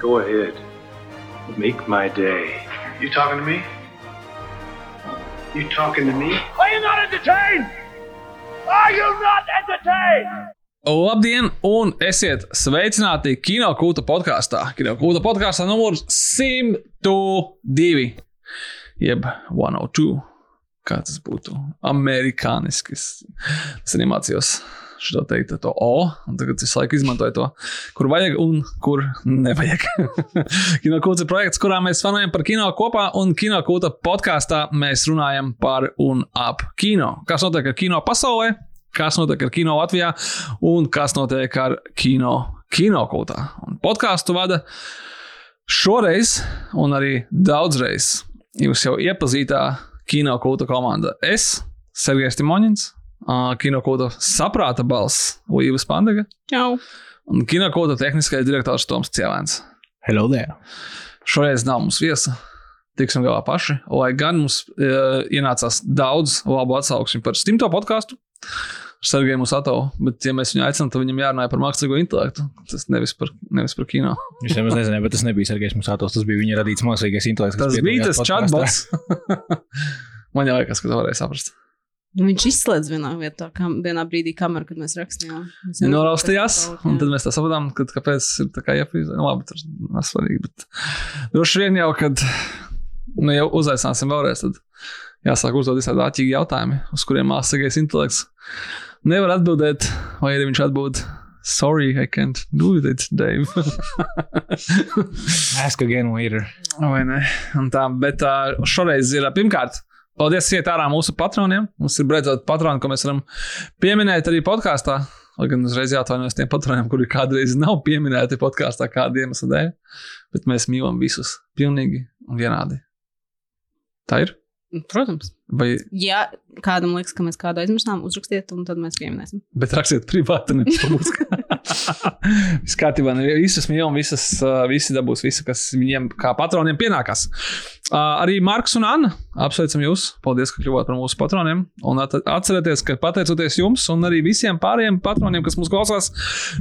Go ahead. Make my day. You talking to me? You talking to me? Are you not entertained? Are you not entertained? Labdien, un esiet sveicināti Kino Kūta podkāstā. Kino Kūta podkāstā numurs 102, jeb 102. Kā tas būtu amerikāniski? Es arī mācījos šo teikt, to O, un tagad visu laiku izmantoju to, kur vajag un kur nevajag. kino kūta ir projekts, kurā mēs fanojam par kino kopā, un kino kūta podkāstā mēs runājam par un ap kino. Kas notiek ar kino pasaulē, kas notiek ar kino Latvijā un kas notiek ar kino kino kūtā. Un podkāstu vada šoreiz, un arī daudzreiz jūs jau iepazītā kino kūta komanda. Es, Sergejs Timoņins, uh, kinokūta saprāta balss Līvas Pandega Čau! un kinokūta tehniskais direktors Toms Cielēns. Hello there. Šoreiz nav mums viesa. Tiksim galā paši. Lai gan mums uh, ienācās daudz labu atsauksmi par stimto podkāstu. Sergejs mūsu atauga, bet, ja mēs viņu aicinām, tad viņam jārunā par mākslīgo intelektu. Tas nevis par, nevis par kino. Jūs jau nezināt, bet tas nebija Sergejs Musātos, tas bija viņa radīts mākslīgais intelekts. Tas bija tas chatbots. Man jau liekas, ka to varēja saprast. Viņš izslēdz vienā vietā, kam, vienā brīdī kameru, kad mēs rakstījām. Noraustījās, tas un tad mēs tā sapratām, ka, kāpēc ir tā kā iefrīzē. Nu, labi, tas nav svarīgi. Bet droši vien jau, kad nu, jau uzaicināsim vēlreiz, tad jāsāk uzdot visādi āķīgi jautājumi, uz kuriem mākslīgais intelekts nevar atbildēt, vai arī viņš atbild. Sorry, I can't do it, Dave. Ask again later. Vai ne? Un tā, bet uh, šoreiz ir uh, pirmkārt. Paldies, iet ārā mūsu patroniem. Mums ir beidzot patroni, ko mēs varam pieminēt arī podkāstā. Lai gan uzreiz jāatvainojas tiem patroniem, kuri kādreiz nav pieminēti podkāstā kāda iemesla dēļ. Bet mēs mīlam visus pilnīgi un vienādi. Tā ir? Protams. Vai, Ja kādam liekas, ka mēs kādu aizmirsām, uzrakstiet, un tad mēs pieminēsim. bet rakstiet privāti, nevis publiski. Viss kārtībā, visas mīlam, visas, visi dabūs visu, kas viņiem kā patroniem pienākas. Arī Marks un Anna apsveicam jūs. Paldies, ka kļuvāt par mūsu patroniem. Un at- atcerieties, ka pateicoties jums un arī visiem pārējiem patroniem, kas mūs klausās,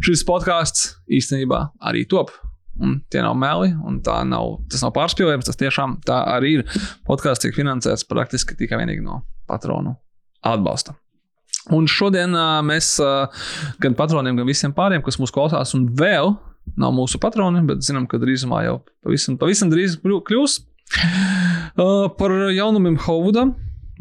šis podkāsts īstenībā arī top. Un tie nav meli, un nav, tas nav pārspīlējums. Tas tiešām tā arī ir. Podkāsts tiek finansēts praktiski tikai vienīgi no patronu atbalsta. Un šodien uh, mēs uh, gan patroniem, gan visiem pārējiem, kas mūs klausās, un vēl nav mūsu patroni, bet zinām, ka drīzumā jau pavisam, pavisam drīz kļū- kļūs uh, par jaunumiem Hovudā,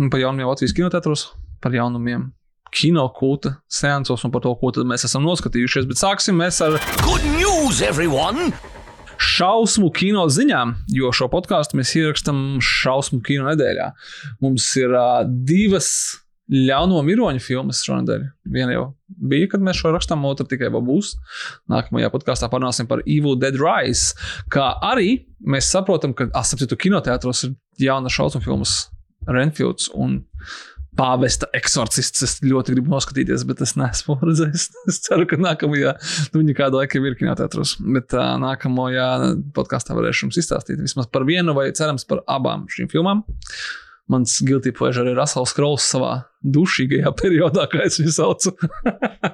par jaunumiem Latvijas kinoteātros, par jaunumiem kino kulta seansos un par to, ko mēs esam noskatījušies. Bet sāksim mēs ar Good news, everyone! šausmu kino ziņām, jo šo podkāstu mēs ierakstām šausmu kino nedēļā. Mums ir uh, divas ļauno miroņu filmas šonadēļ. Viena jau bija, kad mēs šo rakstām, otra tikai būs. Nākamajā podkāstā parunāsim par Evil Dead Rise. Kā arī mēs saprotam, ka asapcitu kinoteātros ir jauna šausmu filmas Renfields un Pāvesta eksorcists. Es ļoti gribu noskatīties, bet es neesmu redzējis. Es ceru, ka nākamajā, viņa kādu laiku ir kinoteātros. Bet uh, nākamajā podkāstā varēšu jums izstāstīt vismaz par vienu vai cerams par abām šīm filmām. Mans guilty pleasure ir Rasels Krauss savā dušīgajā periodā, kā es viņu saucu.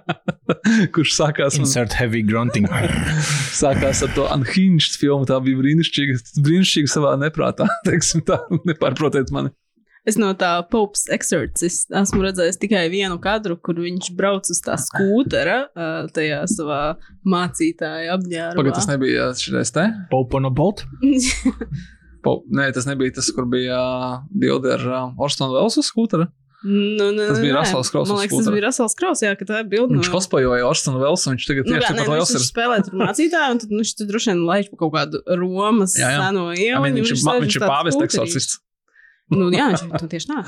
Kurš sākās, Insert heavy grunting. sākās ar to unhinged filmu. Tā bija brīnišķīga, brīnišķīga savā neprātā. Teiksim, tā nepārprotiet mani. Es no tā Popes Exorcist esmu redzējis tikai vienu kadru, kur viņš brauc uz tā skūtera, tajā savā mācītāja apģērbā. Pagaid, tas nebija šis te. Pope on a boat. Po, nē, tas nebija tas, kur bija uh, bilde ar uh, Orstonu Velsu skūteri. Nu, ne, Tas bija Russells Crowe Man liekas, tas bija Rasels Kraus, jā, ka tā ir bilde. Viņš cosplayoja Orstonu Velsu, viņš tagad Nu, tieši tāpat nu, Vels viņš ir. spēlē tur mācītāju, un tad nu, viņš tur droši vien laiž pa kaut kādu Romas Jā, jā. seno ielu. Viņš uz viņš ir skūterī. eksorcists. Nu, jā, viņš ir tieši tā.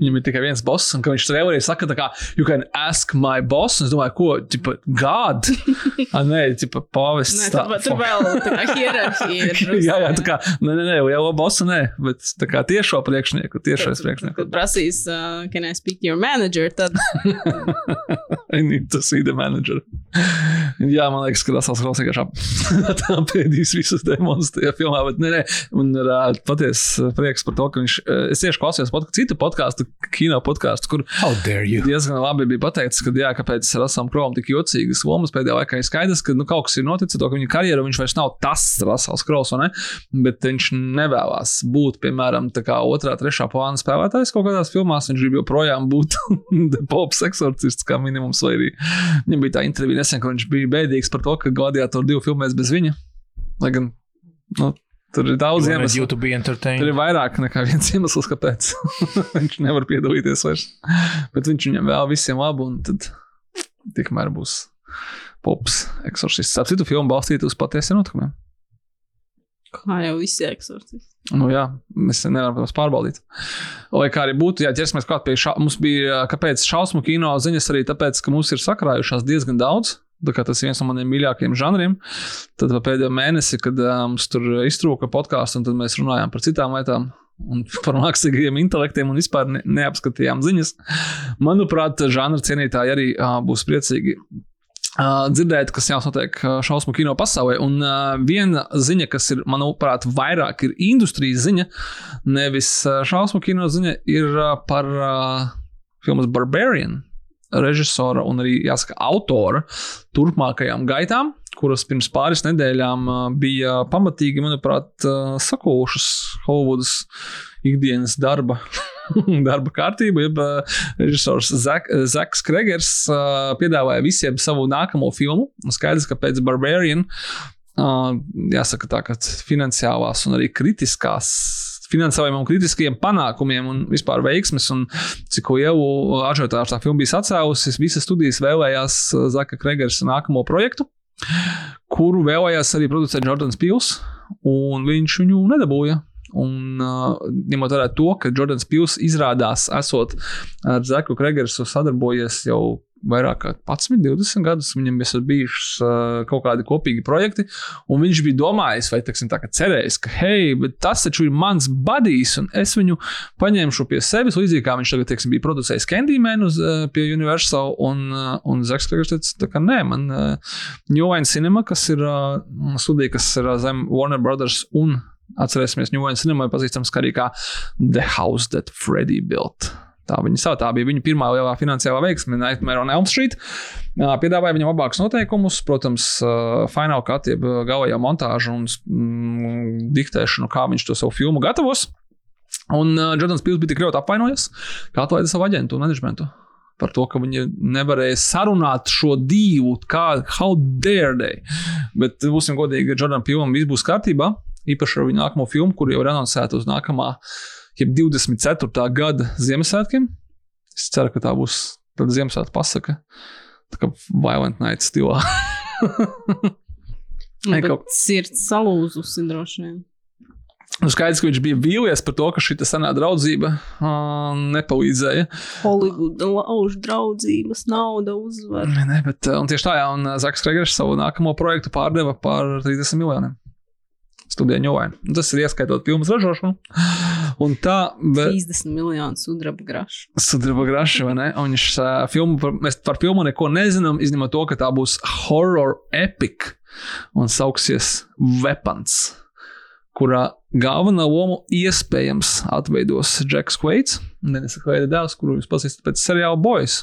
Viņam ir tikai viens boss, un viņš trailerī saka, tā kā, you can ask my boss. Un es domāju, ko, tipa, God. A, nē, tipa, pāvests. Nē, tā- tur, tur vēl tā kā hierarhija ir. jā, jā, tā kā, nē, nē, nē, jau bosu, nē, bet tā kā tiešo priekšnieku, tiešais Kad priekšnieku. prasīs, uh, can I speak to your manager, tad I need to see the manager. Jā, man liekas, ka tas klausās vienkārši tā pēdīs visus demonus tajā filmā. Bet, nē, nē, man ir uh, patiesi prieks par to, ka viņš. Uh, es tieši klausījos pod, citu podkāstu, kino podkāstu, kur diezgan labi bija pateicis, ka, jā, kāpēc Rasam Krovam tik jocīgas lomas pēdējā laikā ir skaidrs, ka nu, kaut kas ir noticis, to, ka viņa karjerā viņš vairs nav tas Rasals Krovs, ne? Bet viņš nevēlas būt, piemēram, otrā, trešā plāna spēlētājs kaut kādās filmās. Viņš grib joprojām būt pops eksorcists kā minimums, vai arī viņam bija tā intervija nesen, ka viņš bija bēdīgs par to, ka Gladiator divu filmēs bez viņa. Lai gan, nu, tur ir daudz iemeslu. Tur ir vairāk nekā viens iemesls, kāpēc viņš nevar piedalīties vairs. Bet viņš viņam vēl visiem labu, un tad tikmēr būs pops eksorcists. Ap citu filmu balstītu uz patiesiem notikumiem. Kā jau visi eksorcisti. Nu, jā, mēs nevaram tos pārbaudīt. Lai kā arī būtu, jā, ķersimies klāt pie šā. Mums bija, kāpēc šausmu kino ziņas arī tāpēc, ka mums ir sakrājušās diezgan daudz. Tas ir viens no maniem mīļākajiem žanriem. Tad pēdējo mēnesi, kad mums tur iztrūka podkāsts, un tad mēs runājām par citām lietām. Un par mākslīgiem intelektiem un vispār ne, neapskatījām ziņas. Manuprāt, žanra cienītāji arī uh, būs priecīgi Uh, dzirdēt, kas jau notiek šausmu kino pasaulē. Un uh, viena ziņa, kas ir, manuprāt, vairāk ir industrijas ziņa, nevis uh, šausmu kino ziņa, ir uh, par uh, filmas Barbarian režisora un arī, jāsaka, autora turpmākajām gaitām, kuras pirms pāris nedēļām uh, bija pamatīgi, manuprāt, uh, sakūšas Holivudas ikdienas darba darba kārtību. Jeb, uh, režisors Zak, Zaks Kregers uh, piedāvāja visiem savu nākamo filmu. Skaidrs, ka pēc Barbarian, uh, jāsaka tā, ka finansiālās un arī kritiskās. Finansējumam, un kritiskiem panākumiem un vispār veiksmes, un cik lielu ažiotāžu tā filma bija sacēlusi. Visas studijas vēlējās uh, Zaka Kregers nākamo projektu, kuru vēlējās arī producēt Jordans Pils, un viņš viņu nedabūja. Un, uh, ņemot vērā to, ka Jordans Pils izrādās esot ar Zeku Kregersu sadarbojies jau vairāk kā 11, 20 gadus, viņam ir bijušas uh, kaut kādi kopīgi projekti, un viņš bija domājis, vai teiksim, tā, cerējis, ka, hei, tas taču ir mans buddies, un es viņu paņemšu pie sevis, līdzīgi kā viņš tagad teiksim, bija producējis Candyman uz, uh, pie Universal, un, uh, un Zeks Kregers teica, ka nē, man uh, New Line Cinema, kas ir uh, studija, kas ir uh, zem Warner Brothers un Atcerēsimies, New York Cinema pazīstams arī kā The House That Freddy Built. Tā, viņa tā bija viņa pirmā lielā finansiālā veiksme, Nightmare on Elm Street. Piedāvāja viņam labākus noteikumus, protams, fināla cut, jeb galējā montāža un mm, diktēšanu, kā viņš to savu filmu gatavos. Un uh, Jordans Pils bija tik ļoti apvainojies, ka atlaida savu aģentu un managementu. Par to, ka viņi nevarēja sarunāt šo divu, kā how dare they. Bet, būsim godīgi, Jordana Pilam viss būs kārtībā īpaši ar viņu nākamo filmu, kur jau ir anoncēta uz nākamā, jeb 24. gada Ziemassvētkiem. Es ceru, ka tā būs tāda Ziemassvētku pasaka, tā kā Violent Night stilā. Ai, Bet kaut- sirds salūzusi droši vien. Nu, skaidrs, ka viņš bija vīlies par to, ka šī senā draudzība uh, nepalīdzēja. Holivuda lauž draudzības, nauda uzvar. Nē, nē, bet tieši tā, jā, un Zaks Kregers savu nākamo projektu pārdeva par 30 miljoniem. Studijā Ņūvainā. Tas ir ieskaitot filmas ražošanu. Un tā, bet 30 miljonu sudraba grašu. sudraba graša, vai ne? Un viņš uh, filmu, par, mēs par filmu neko nezinām, izņemot to, ka tā būs horror epic un sauksies Weapons, kurā galvenā loma iespējams atveidos Džeks Kveits, Denisa Kveita dēls, kuru jūs pazīstat pēc seriāla Boys.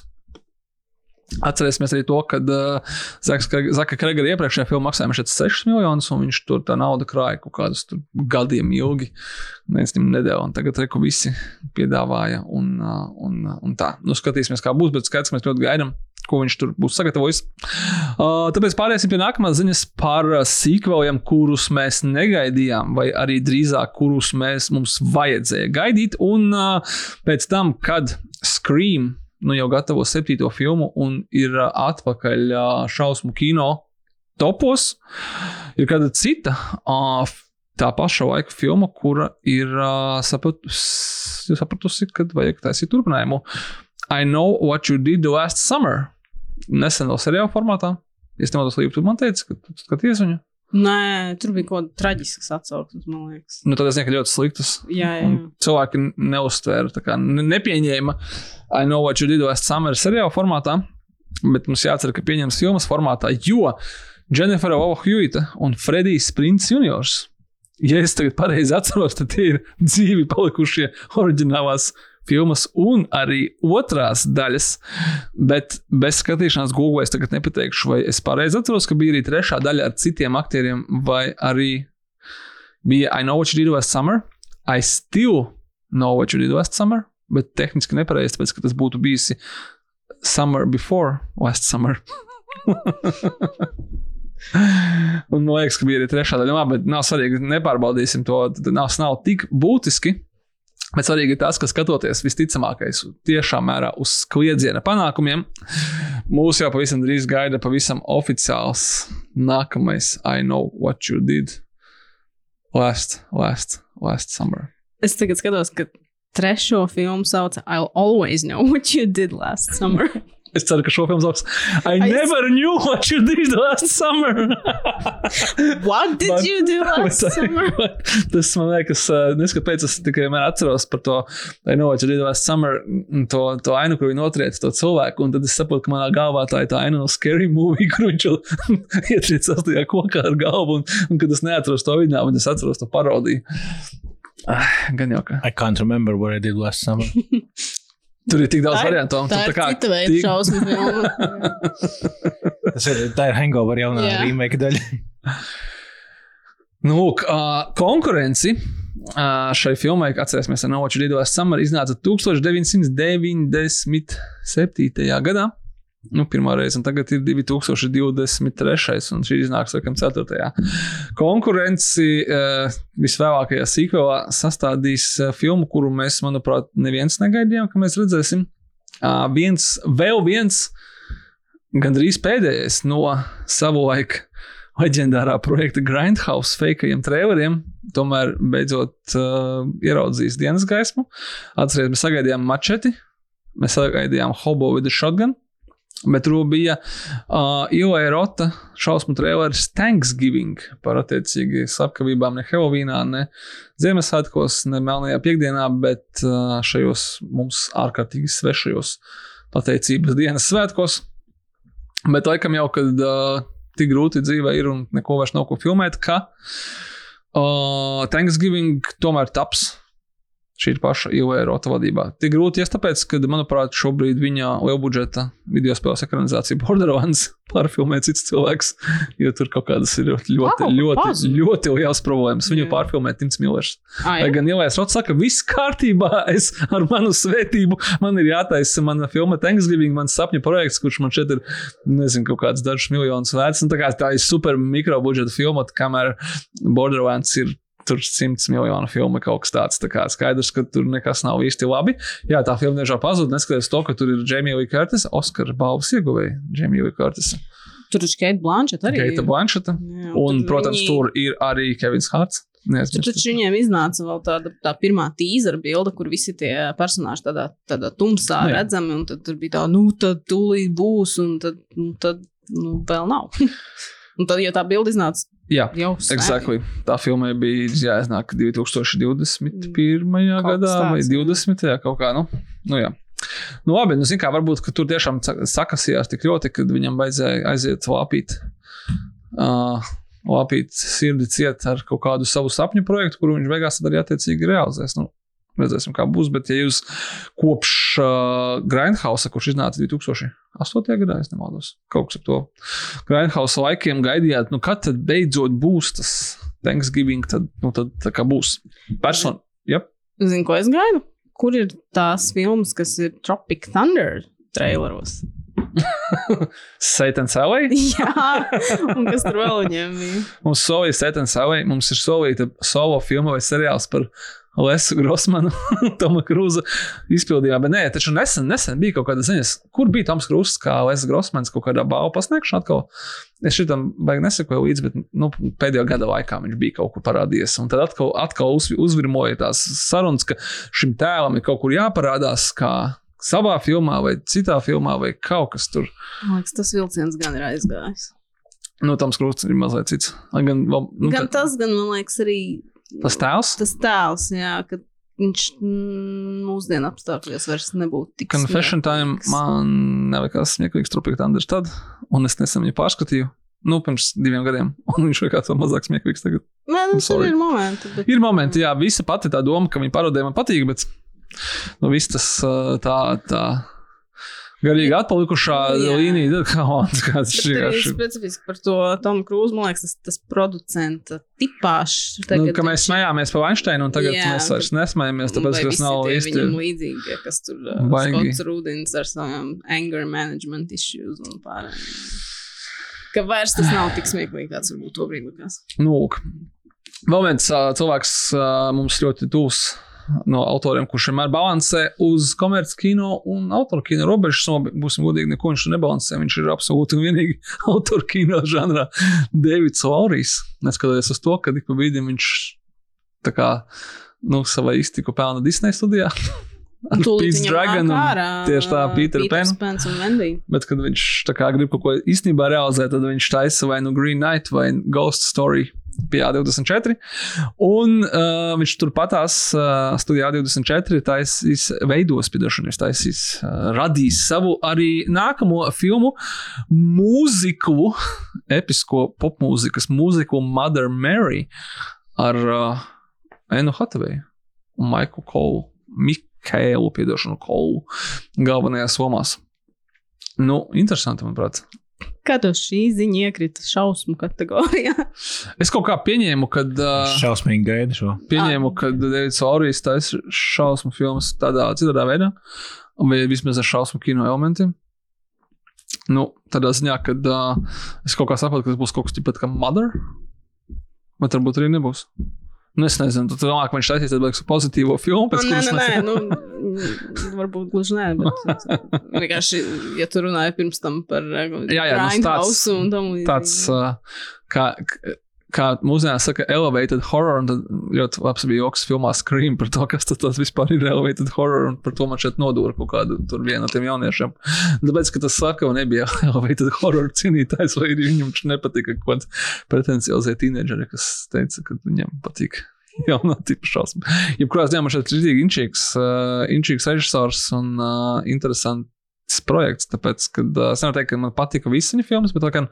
Atcerēsimies arī to, ka uh, Zaka Kregera iepriekšējā filmā maksāja šeit 6 miljonus, un viņš tur tā nauda krāja kaut kādus gadiem ilgi. Neviens viņam nedēļa, un tagad reku visi piedāvāja, un, uh, un, un tā. Nu, skatīsimies, kā būs, bet skaidrs, ka mēs ļoti gaidām, ko viņš tur būs sagatavojis. Uh, tāpēc pāriesim pie nākamās ziņas par sīkveliem, kurus mēs negaidījām, vai arī drīzāk, kurus mēs mums vajadzēja gaidīt. Un uh, pēc tam, kad Scream nu, jau gatavo septīto filmu un ir uh, atpakaļ uh, šausmu kino topos, ir kāda cita. Uh, Tā paša laika filma, kura ir uh, sapratusi, sapratusi ka vajag taisīt turpinājumu. I know what you did last summer. Nesen vēl seriāla formātā. Es nevaru slīpt, tu man teici, ka tu skaties viņu. Nē, tur bija kaut kāda traģiska atsauksme, man liekas. Nu, tad es nezinu, ka ļoti sliktas. Jā, jā. Cilvēki neuztvēra, nepieņēma I know what you did last summer seriāla formātā. Bet mums jācer, ka pieņems filmas formātā, jo Jennifer O'Hewita un Fredijs Sprints juniors. Ja es tagad pareizi atceros, tad tie ir dzīvi palikušie oriģinālās filmas un arī otrās daļas. Bet bez skatīšanās Google es tagad nepateikšu, vai es pareizi atceros, ka bija arī trešā daļa ar citiem aktieriem, vai arī bija I Know What You Did Last Summer. I Still Know What You Did Last Summer, bet tehniski nepareizi, tāpēc ka tas būtu bijis Summer Before Last Summer. Un man liekas, ka bija arī trešā daļa, bet nav svarīgi, nepārbaudīsim to. Nav, nav tik būtiski. Bet svarīgi ir tas, ka skatoties visticamākais tiešām mērā uz kliedziena panākumiem, mūs jau pavisam drīz gaida pavisam oficiāls nākamais I know what you did last, last, last summer. Es tagad skatos, ka trešo filmu sauc I'll always know what you did last summer. Es ceru, ka šo filmu sauc I never knew what you did last summer. What did Man- you do last Bet- summer? Tas man liekas, uh, nezinu, kāpēc es tikai vienmēr atceros par to, I know what you did last summer, un to, to ainu, kur viņi notriec to cilvēku, un tad es saprotu, ka manā galvā tā ir tā aina no scary movie, kur viņš jau ietriec sastajā kokā ar galvu, un, un kad es neatceros to viņā, un es atceros to parodiju. Ah, gan jau, ka I can't remember what I did last summer. tur ir tik daudz Tā variantu. un Tā tur ir cita veida tik- šausmu filma. Tas ir, tā ir hangover jaunā yeah. remake daļa. Nu, lūk, uh, konkurenci uh, šai filmai, kā atcerēsimies, ar Novaču Lidojas Summer iznāca 1997. gadā. Nu, pirmā reize, un tagad ir 2023. un šī iznāks laikam 4. Konkurenci uh, visvēlākajā sīkvelā sastādīs uh, filmu, kuru mēs, manuprāt, neviens negaidījām, ka mēs redzēsim. Uh, viens, vēl viens, gandrīz pēdējais no savulaik leģendārā projekta Grindhouse fakeajiem traileriem, tomēr beidzot uh, ieraudzījis dienas gaismu. Atcerieties, mēs sagaidījām mačeti, mēs sagaidījām Hobo with a Shotgun. Bet tur bija uh, Ilija Rota šausmu traileris Thanksgiving par attiecīgi slepkavībām ne Helovīnā, ne Ziemassvētkos, ne Melnajā piekdienā, bet uh, šajos mums ārkārtīgi svešajos pateicības dienas svētkos. Bet laikam jau, kad uh, tik grūti dzīvē ir un neko vairs nav ko filmēt, ka uh, Thanksgiving tomēr taps. Šī paša Rota vadībā. Tik grūti, ja tāpēc, ka, manuprāt, šobrīd viņa lielbudžeta video spēles ekranizācija Borderlands pārfilmē cits cilvēks, jo tur kaut kādas ir ļoti, ļoti, Wow, ļoti, pazu. ļoti liels problēmas. Viņu Jā. pārfilmē Tims Millers. Ai, Lai gan Ilijas Rots saka, viss kārtībā, es ar manu svētību, man ir jātaisa mana filma Thanksgiving, mans sapņu projekts, kurš man šeit ir, nezinu, kaut kāds dažs miljonus vērts. Un Tā, kā tā ir super mikrobudžeta filma, kamēr Borderlands ir. Tur simts miljonu filmu kaut kas tāds. Tā kā skaidrs, ka tur nekas nav īsti labi. Jā, tā filma diemžēl pazuda. Neskatoties to, ka tur ir Jamie Lee Curtis, Oskara balvas ieguvēja Jamie Lee Curtis, tur ir Keita Blanchett arī. Keita Blancheta. Jā, Un, protams, viņi- tur ir arī Kevins Harts. Tur taču viņiem iznāca vēl tāda tā pirmā tīzera bilde, kur visi tie personāļi tādā, tādā tumsā Nu jā. redzami, un tad tur bija tā, nu, tad tūlīt būs, un tad, nu, tad nu, vēl nav. un tad, ja tā bilde iznāca Jā, jau. Exactly. Tā filmai bija jāiznāk 2021. Kaut gadā kas vai tāds, jā. 20. Jā, kaut kā. Nu, nu, jā. Nu, labi, nu, kā, varbūt tur tiešām sa- sakasījās tik ļoti, ka viņam vajadzēja aiziet lāpīt, uh, lāpīt sirdi ciet ar kaut kādu savu sapņu projektu, kuru viņš beigās arī attiecīgi realizēs. Nu, redzēsim, kā būs. Bet, ja jūs kopš uh, Grindhouse, kurš iznāca 2008. gadā, es nemaldos, kaut kas ar to Grindhouse laikiem gaidījāt, nu, kad tad beidzot būs tas Thanksgiving, tad, nu, tad tā kā būs. Person, yep. Zini, ko es gaidu? Kur ir tās filmas, kas ir Tropic Thunder traileros? Satan Savai. Jā, un kas tur vēl viņiem bija? Mums solīja Satan Savai, mums ir solīta solo filma vai seriāls par Lesu Grossmanu, Toma Krūza izpildījumā. Bet nē, taču nesen, nesen bija kaut kāda ziņas, kur bija Toms Krūzs kā Lesu Grossmans kaut kādā balvu pasniegšanā atkal. Es šitam baigi nesakoju līdzi, bet nu, pēdējā gada laikā viņš bija kaut kur parādījies. Un tad atkal, atkal uz, uzvirmoja tās sarunas, ka šim tēlam ir kaut kur jāparādās kā savā filmā vai citā filmā vai kaut kas tur. Man liekas, tas vilciens gan ir aizgājis. Nu, Toms Krūzs ir mazliet cits. Gan, vēl, nu, Gan tā- tas, gan man liekas, arī tas tēls. tas tēls, jā, ka viņš mūsdienu apstākļos vairs nebūtu tik Confession Time smieklīgs. man nelikās smieklīgs, turpīgi Andris tad, un es nesen viņu pārskatīju. Nu, pirms diviem gadiem, un viņš likās vēl mazāk smieklīgs tagad. Tur sorry. ir momenti, bet Ir momenti, jā, visa pati tā doma, ka viņa parodē man patīk, bet nu, viss tas tā, tā garīgi atpalikušā Jā. līnija, kā kāds Bet ir vienkārši. specifiski par to Tomu Krūzu. Man liekas, tas, tas producenta tipāžs. Nu, ka mēs smējāmies par Weinsteinu, un tagad jā, mēs vairs nesmējamies, tāpēc, ka tas nav īsti. Viņam līdzīgi, kas tur uh. Skots Rudins ar saviem anger management issues un pārējiem. Ka vairs tas nav tik smieklīgi, kāds varbūt to brīdi likās. Nu, lūk. Vēl viens ā, cilvēks ā, mums ļoti tūs no autoriem, kurš vienmēr balansē uz komerciālu kino un autoru kino robežas. No, būsim godīgi, neko viņš nebalansē. Viņš ir absolūti un vienīgi autoru kino žanrā Davids Laurijs. Neskatoties uz to, ka ik pa brīdim viņš tā kā nu, savai iztiku pelna Disney studijā. Ar Tūlīt Pete's viņam Dragon nāk un ārā, tieši tā, uh, Pan. Pans un Wendy. Bet, kad viņš tā kā grib kaut ko īstenībā realizēt, tad viņš taisa vai nu Green Knight vai Ghost Story pie A24. Un uh, viņš turpatās uh, studijā A24 taisīs, veidos, piedošanu, viņš taisīs, uh, radīs savu arī nākamo filmu mūziku, episko popmūzikas mūziku Mother Mary ar uh, Enu Hataveju un Maiku Kolu. Mikēlu, piedošanu, Kolu galvenajās lomās. Nu, interesanti, manuprāt. Kā tev šī ziņa iekrita šausmu kategorijā? Es kaut kā pieņēmu, ka. Uh, Šausmīgi gaida šo. pieņēmu, ka Davids Orijas taisa šausmu filmas tādā citādā veidā, vai vismaz ar šausmu kino elementiem. Nu, tādā ziņā, ka uh, es kaut kā saprotu, ka tas būs kaut kas tāds kā Mother, bet varbūt arī nebūs. Nu, es nezinu, tu domā, ka viņš taisīs tādu baigtu pozitīvo filmu, pēc nē, kuras nē, mēs- nē, nu, varbūt gluži nē, bet vienkārši, ja tu runāji pirms tam par Jā, jā, nu, Grindhouse un tam līdzīgi. tāds, uh, kā, kā mūsdienās saka, elevated horror, un tad ļoti labs bija joks filmā Scream par to, kas tas, vispār ir elevated horror, un par to man šeit nodūra kaut kādu tur vienu no tiem jauniešiem. Tāpēc, ka tas saka, un nebija elevated horror cienītājs, vai arī viņam viņš nepatika kaut kāds pretenciozie tīneģeri, kas teica, ka viņam patīk. Jaunā tipa šausmas. Jebkurā ziņā man šeit ir rītīgi inčīgs, uh, inčīgs režisors un uh, interesants projekts. Tāpēc, kad uh, es nevaru teikt, ka man patika visas viņa filmas, bet, gan,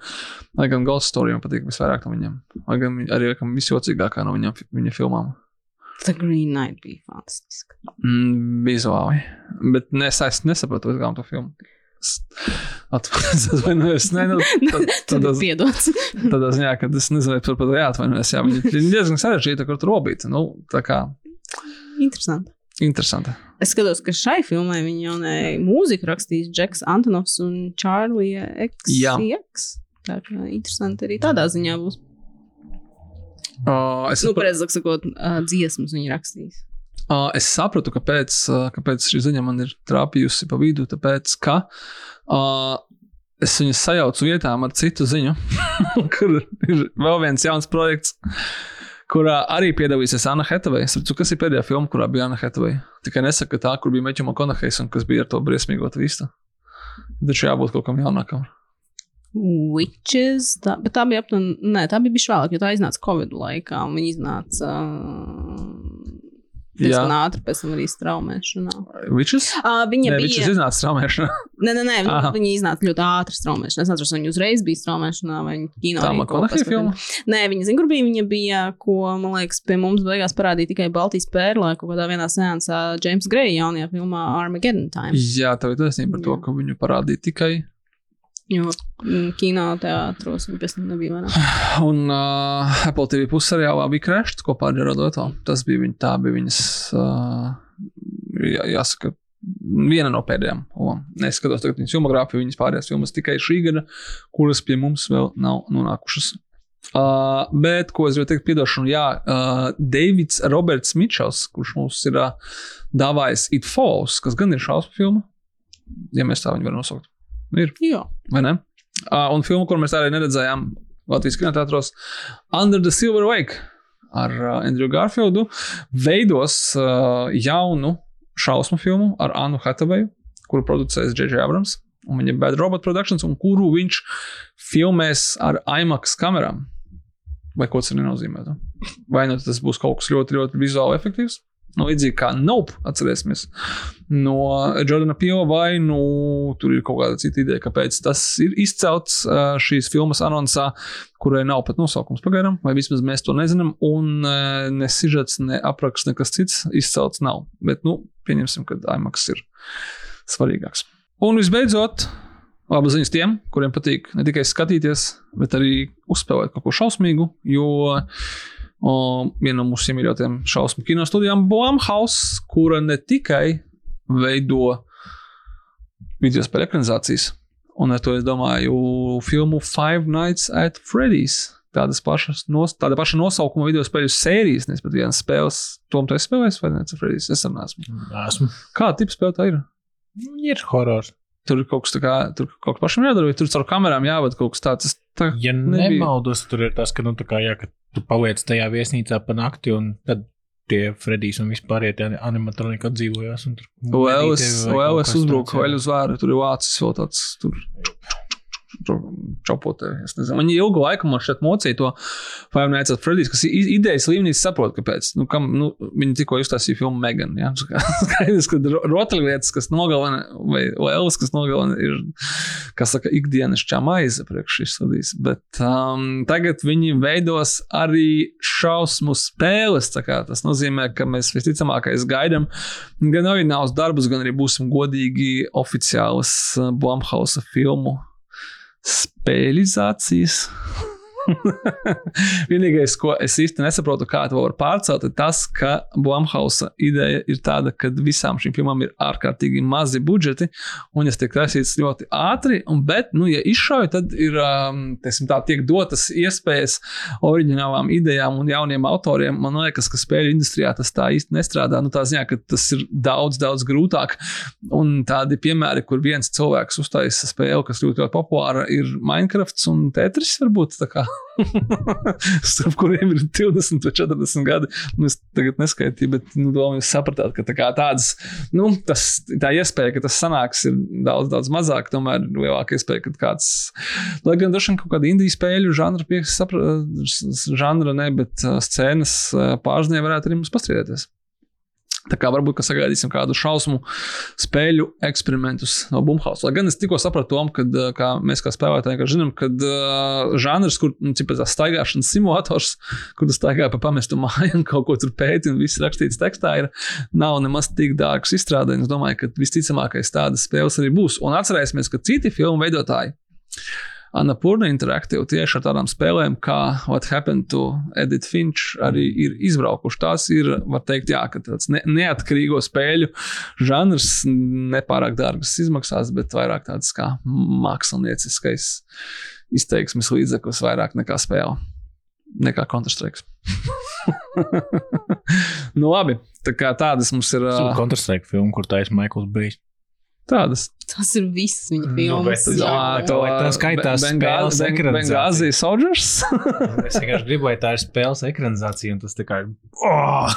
gan Ghost Story man patīk visvairāk no viņiem. Lai gan arī laikam, visjocīgākā no viņam, viņa filmām. The Green Knight bija fantastiska. Mm, vizuāli. Bet nes, es nesapratu, kā to filmu. Es atvainojos. Nē, nu, tad, Tad tad, ir piedots. tādā ziņā, ka es nezinu, par ko jāatvainojas. Jā, viņa diezgan sarežģīta, kur tur robīt. Nu, tā kā Interesanti. Interesanti. Es skatos, ka šai filmai viņa jaunai mūziku rakstīs Džeks Antonovs un Čārlija. XCX. Tā kā interesanti arī tādā ziņā būs. Uh, es, Nu, precīzāk sakot, uh, dziesmas viņa rakstīs. uh, es sapratu, kāpēc, uh, kāpēc šī ziņa man ir trāpījusi pa vidu. Tāpēc, ka uh, es viņu sajaucu vietām ar citu ziņu, kur ir vēl viens jauns projekts. Kurā arī piedalīsies Anna Hetavei. Es saprotu, kas ir pēdējā filma, kurā bija Anna Hetavei. Tikai nesaka tā, kur bija Meķa Makonahejs un kas bija ar to briesmīgo tvistu. Taču jābūt kaut kam jaunākam. Witches, tā, tā bija aptuveni, tā bija bišķi vēlāk, jo tā iznāca Covid laikā, viņa iznāca uh, diezgan ātri pēc tam arī straumēšanā. Witches? Uh, viņa Nē, bija. Witches iznāca straumēšanā. Nē, nē, nē Aha. viņa iznāca ļoti ātri straumēšanā. Es nezinu, vai viņa uzreiz bija straumēšanā vai viņa kino. Tā kas filma? Nē, viņa zina, kur bija. Viņa bija, ko, man liekas, pie mums beigās parādīja tikai Baltijas pērlē, kaut kādā vienā sēnesā James Gray jaunajā filmā Armageddon Time. Jā, tev ir taisnība par to, Jā. ka viņu parādīja tikai Jo mm, kino teātros viņa pēc tam nebija vairāk. Un uh, Apple TV pusseriālā bija Crashs kopā ar Gerardu Eto. Tas bija, viņa, tā bija viņas, uh, jā, jāsaka, viena no pēdējām. Neskatos tagad viņas filmogrāfiju, viņas pārējās filmas tikai šī gada, kuras pie mums vēl nav nonākušas. Uh, bet, ko es gribēju teikt, piedošanu, jā, uh, Davids Roberts Mičels, kurš mums ir uh, dāvājis It Falls, kas gan ir šausmu filma, ja mēs tā viņu varam nosaukt. Ir Jā. vai ne? Uh, un filmu, kur mēs arī neredzējām Latvijas kinoteātros, Under the Silver Lake ar uh, Andrew Garfieldu, veidos uh, jaunu šausmu filmu ar Annu Hataveju, kuru producēs J.J. Abrams. Un viņa ir Bad Robot Productions, un kuru viņš filmēs ar IMAX kamerām. Vai ko tas arī nozīmē? Vai nu tas būs kaut kas ļoti, ļoti vizuāli efektīvs, Nu, līdzīgi kā Nope, atcerēsimies, no Jordana Pio, vai nu tur ir kaut kāda cita ideja, kāpēc tas ir izcelts šīs filmas anonsā, kurai nav pat nosaukums pagaidām, vai vismaz mēs to nezinām, un ne sižets, ne apraksts, nekas cits izcelts nav. Bet, nu, pieņemsim, ka IMAX ir svarīgāks. Un visbeidzot, Labas ziņas tiem, kuriem patīk ne tikai skatīties, bet arī uzspēlēt kaut ko šausmīgu. Jo o, viena no mūsu iemīļotajām šausmu kino studijām, Blumhouse, kura ne tikai veido video spēļu ekranizācijas, un ar to es domāju filmu Five Nights at Freddy's. Tādas pašas, nos, tāda paša nosaukuma video spēļu sērijas, nevis pat vienas spēles. Tom, tu esi spēlējis vai ne? Freddy's? Es neesmu. Esmu. Kāda tipa spēle tā ir? Ir horors. Tur kaut kas tāds, tur kaut kas pašam jādara, vai tur caur kamerām jāvada kaut kas tāds. Tā, Ja nebija. nemaldos, tur ir tas, ka, nu, tā kā, jā, ka tu paliec tajā viesnīcā pa nakti, un tad tie Fredijs un vispār tie animatronika atdzīvojās. un tur Vēl uz vēru, tur ir vācis vēl tāds. Tur, Čopotē, es nezinu. Viņi ilgu laiku man šeit mocīja to Five Nights at Freddy's, kas idejas līmenī saprot, kāpēc. Nu, kam, nu, viņi tikko iztaisīja filmu Megan. Ja? Skaidrs, ka ro- rotaļlietas, kas nogalina, vai Lēlis, kas nogalina, ir, kas saka, ikdienas čamaize priekš šīs studijas. Bet um, tagad viņi veidos arī šausmu spēles. Tas nozīmē, ka mēs visticamākais gaidām gan orinālus darbus, gan arī būsim godīgi oficiālas uh, Blumhouse filmu spēļizācijas. Vienīgais, ko es īsti nesaprotu, kā to var pārcelt, ir tas, ka Blumhouse ideja ir tāda, ka visām šīm filmām ir ārkārtīgi mazi budžeti, un jas tiek taisītas ļoti ātri, un, bet, nu, ja izšauj, tad ir, um, teiksim, tā, tiek dotas iespējas oriģinālām idejām un jauniem autoriem. Man liekas, ka spēļu industrijā tas tā īsti nestrādā. Nu, tā ziņā, ka tas ir daudz, daudz grūtāk. Un tādi piemēri, kur viens cilvēks uztaisa spēli, kas ļoti, ļoti populāra, ir Minecraft un Tetris, varbūt tā kā. Starp kuriem ir 20 vai 40 gadi. Nu, es tagad neskaitīju, bet nu, domāju, sapratāt, ka tā kā tādas, nu, tas, tā iespēja, ka tas sanāks, ir daudz, daudz mazāk. Tomēr lielāka iespēja, ka kāds, lai gan vien kaut kāda indijas spēļu žanra, pieks, sapra, žanra ne, bet uh, scēnas uh, pārziņā varētu arī mums pastrīdēties. Tā kā varbūt ka sagaidīsim kādu šausmu spēļu eksperimentus no Bumhausa. Lai gan es tikko sapratu, Tom, kad uh, kā mēs kā spēlētāji kā zinām, ka uh, žanrs, kur nu, tas staigāšanas simulators, kur tu staigā pa pamestu māju un kaut ko tur pēti un viss rakstīts tekstā, ir, nav nemaz tik dārgs izstrādājums. Es domāju, ka visticamākais tādas spēles arī būs. Un atcerēsimies, ka citi filmu veidotāji. Anapurna Interactive tieši ar tādām spēlēm, kā What Happened to Edith Finch, arī ir izbraukuši. Tās ir, var teikt, jā, tāds ne, neatkarīgo spēļu žanrs nepārāk dārgas izmaksās, bet vairāk tāds kā mākslinieckais izteiksmes līdzeklis, vairāk nekā spēle, nekā Counter-Strike. nu, labi, tā kā tādas mums ir. ā, Counter-Strike filma, kur taisa Maikls Brijs. Tādas. Tas ir viss viņa Nu, filmas. tas- jā. To- tā skaitās spēles ekranizācija? Bengāzijas Soldiers. Es vienkārši gribu, lai tā ir spēles ekranizācija, un tas tā kā ir. Oh!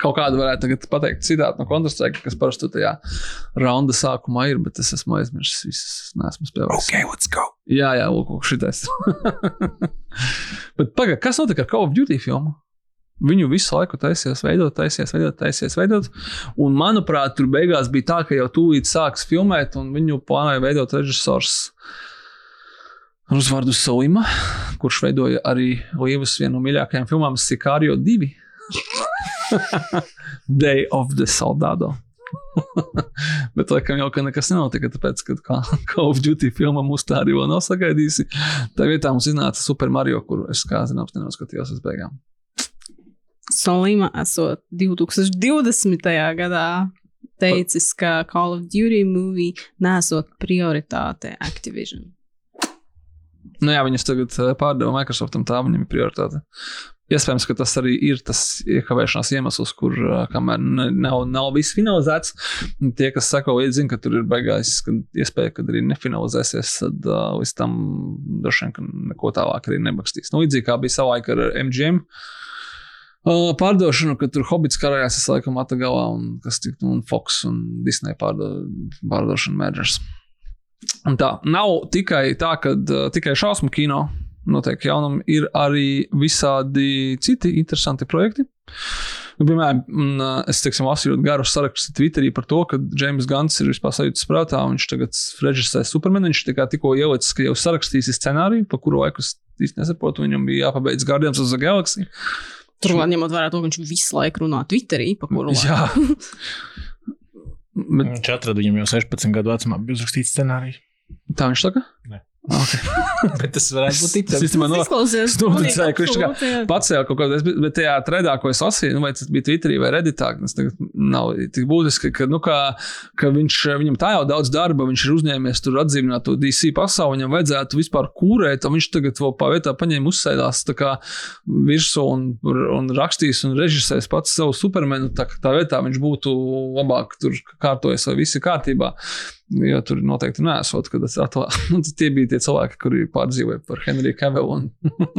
Kaut kādu varētu tagad pateikt citātu no Counter-Strike, kas parasti tajā raunda sākumā ir, bet es esmu aizmirsis visas. Nesmu spēlējis. Ok, let's go! Jā, jā, lūk, lūk, šitais. bet pagaidi, kas notika ar Call of Duty filmu? Viņu visu laiku taisījās, veidot, taisījās, veidot, taisījās, veidot. Un, manuprāt, tur beigās bija tā, ka jau tūlīt sāks filmēt, un viņu plānoja veidot režisors uzvārdu Solima, kurš veidoja arī Lievas vienu no mīļākajām filmām Sicario 2. Day of the Soldado. Bet, laikam, jau ka nekas nenotika, tāpēc, ka Call of Duty filma mūs tā arī vēl nav sagaidījusi. Tā vietā mums iznāca Super Mario, kuru es, kā zināms, nenoskatījos uz beigām. Solīma esot 2020. gadā teicis, ka Call of Duty movie nesot prioritāte Activision. Nu, jā, viņas tagad eh, pārdeva Microsoftam, tā viņam ir prioritāte. Iespējams, ka tas arī ir tas iekavēšanās iemesls, kur eh, kamēr nav, nav viss finalizēts. Tie, kas sako līdzi, zina, ka tur ir beigās, ka iespēja, ka arī nefinalizēsies, tad uh, līdz tam droši vien neko tālāk arī nebakstīs. Nu, līdzīgi kā bija savulaik ar MGM. Uh, pārdošanu, kad tur Hobits karājās, es laikam atgalā, un kas tik, un Fox un Disney pārdo, pārdošana mergers. Un tā nav tikai tā, ka uh, tikai šausmu kino notiek jaunumi, ir arī visādi citi interesanti projekti. Nu, piemēram, uh, es teiksim, lasīju ļoti garu sarakstu Twitterī par to, ka James Gans ir vispār sajūtas prātā, un viņš tagad režisē Supermanu. Viņš tikko ielicis, ka jau sarakstīs scenāriju, pa kuru laiku es īsti nesaprotu. Viņam bija jāpabeidz Guardians of the Galaxy. Turklāt, ņemot vērā to, ka viņš visu laiku runā Twitterī, pa kuru laiku. Jā. Bet Viņš atrada viņam jau 16 gadu vecumā, bija uzrakstīts scenārijs. tā viņš saka? Nē. Okay. Bet tas varētu būt Tas ticams. īstenībā no, izklausījās es noticēju, ka viņš tā kā pacēla kaut kādu, bet- bet tajā tredā, ko es lasīju, nu, vai tas bija Twitterī vai Redditā, tas tagad nav tik būtiski, ka, nu, kā, ka viņš, viņam tā jau daudz darba, viņš ir uzņēmies tur atdzīvināt to DC pasauli, viņam vajadzētu vispār kūrēt, un viņš tagad vēl pa vietā paņēma uzsēdās tā kā virsū un, un rakstīs un režisēs pats savu supermenu, tā, tā vietā viņš būtu labāk tur kārtojas vai viss ir kārtībā. Jo tur noteikti nesot, kad tas atvā... nu, tie bija tie cilvēki, kuri pārdzīvoja par Henriju Kavilu. Un...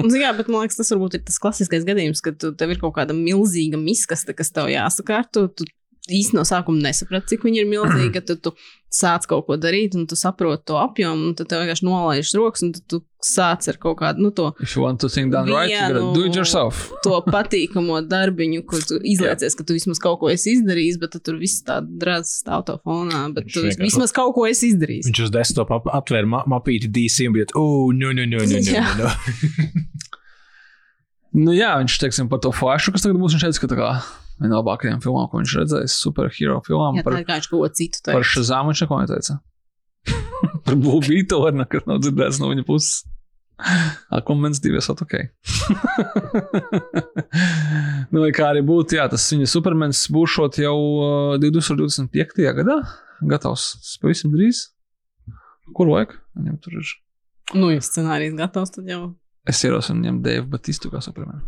Zini kā, bet man liekas, tas varbūt ir tas klasiskais gadījums, kad tu, tev ir kaut kāda milzīga miskaste, kas tev jāsakārto. Tu īsti no sākuma nesaprati, cik viņa ir milzīga. Tad tu sāc kaut ko darīt, un tu saproti to apjomu, un tad tev vienkārši nolaiž rokas, un tu sāc ar kaut kādu nu, to, If you want to think done right, you gotta Vienu- do it yourself. to patīkamo darbiņu, kur tu izliecies, ka tu vismaz kaut ko esi izdarījis, bet tur viss tā drāzs stāv to fonā. Bet Viņš tu vienkārši- vismaz kaut ko esi izdarījis. Viņš uz desktop ap, aptvēra ma mapīti DC un bija, oh, no, no, no, no, no, no. Nu, jā, viņš teiks par to flashu, kas tagad būs. Viņš teica, ka tā kā viena no labākajām filmām, ko viņš redzējis, superhero filmām Jā, tā par, ir kā viņš kaut ko citu par teica. Shazam viņš neko neteica. par Blue Beetle nekas nav dzirdēts no viņa puses. Akmens divi esat ok. nu, kā arī būtu, jā, tas viņa supermens būšot jau uh, 2025. gadā. Gatavs pavisam drīz. Kur vajag? Viņam tur ir. Nu, ja scenārijs gatavs, tad jau. Es ierosinu viņam Dievu Batistu kā supermenu.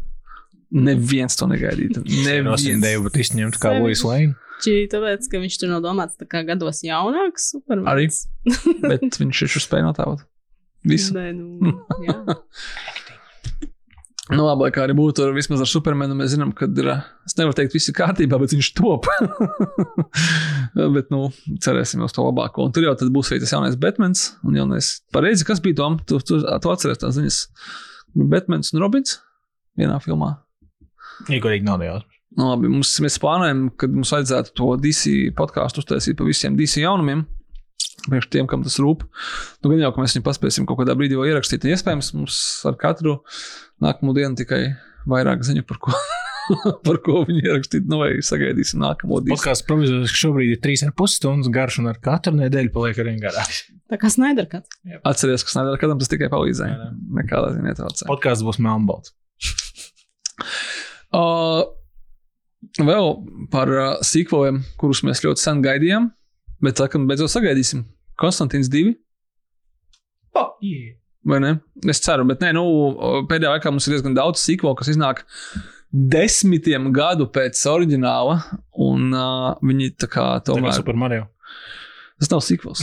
Neviens to negaidītu. Neviens bet izņemt kā. Lois Lane. Šī tāpēc, ka viņš tur nav domāts tā kā gados jaunāks. Supermens. Arī. Bet viņš ir spējis notēlot. Visu. Nē, nu. Nu, labi, kā arī būtu, ar, vismaz ar Supermanu mēs zinām, ka ir. Es nevaru teikt, viss ir kārtībā, bet viņš top. bet, nu, cerēsim uz to labāko. Un tur jau tad būs arī tas jaunais Batmans. Un jaunais, pareizi, kas bija Tom? Tu, tu, tu atceries tās ziņas. Batmans un Robins vienā filmā. Iegorīgi nav jau. Nu, labi, mums, mēs plānojam, ka mums vajadzētu to DC podkāstu uztaisīt par visiem DC jaunumiem. Priekš tiem, kam tas rūp. Nu, gan jau, ka mēs viņu paspēsim kaut kādā brīdī ierakstīt. Iespējams, mums ar katru nākamo dienu tikai vairāk ziņu par ko, par ko viņi ierakstīt. Nu, vai sagaidīsim nākamo dienu. Podkāsts provizoriski šobrīd ir 3,5 stundas garš, un ar katru nedēļu paliek arvien garāks. Tā kā Snaiderkats. Atcerieties, ka Snēdera kādam tas tikai palīdzēja. Nekādā ziņā netraucēja. Podkāsts būs melnbalts. Uh, vēl par uh, sīkvaliem, kurus mēs ļoti sen gaidījām, bet tā, kad beidzot sagaidīsim. Konstantīns 2. Oh, yeah. Vai ne? Es ceru, bet nē, nu, pēdējā laikā mums ir diezgan daudz sīkvalu, kas iznāk desmitiem gadu pēc oriģināla, un uh, viņi tā kā Tā kā tomēr. Super Mario. Tas nav sīkvals.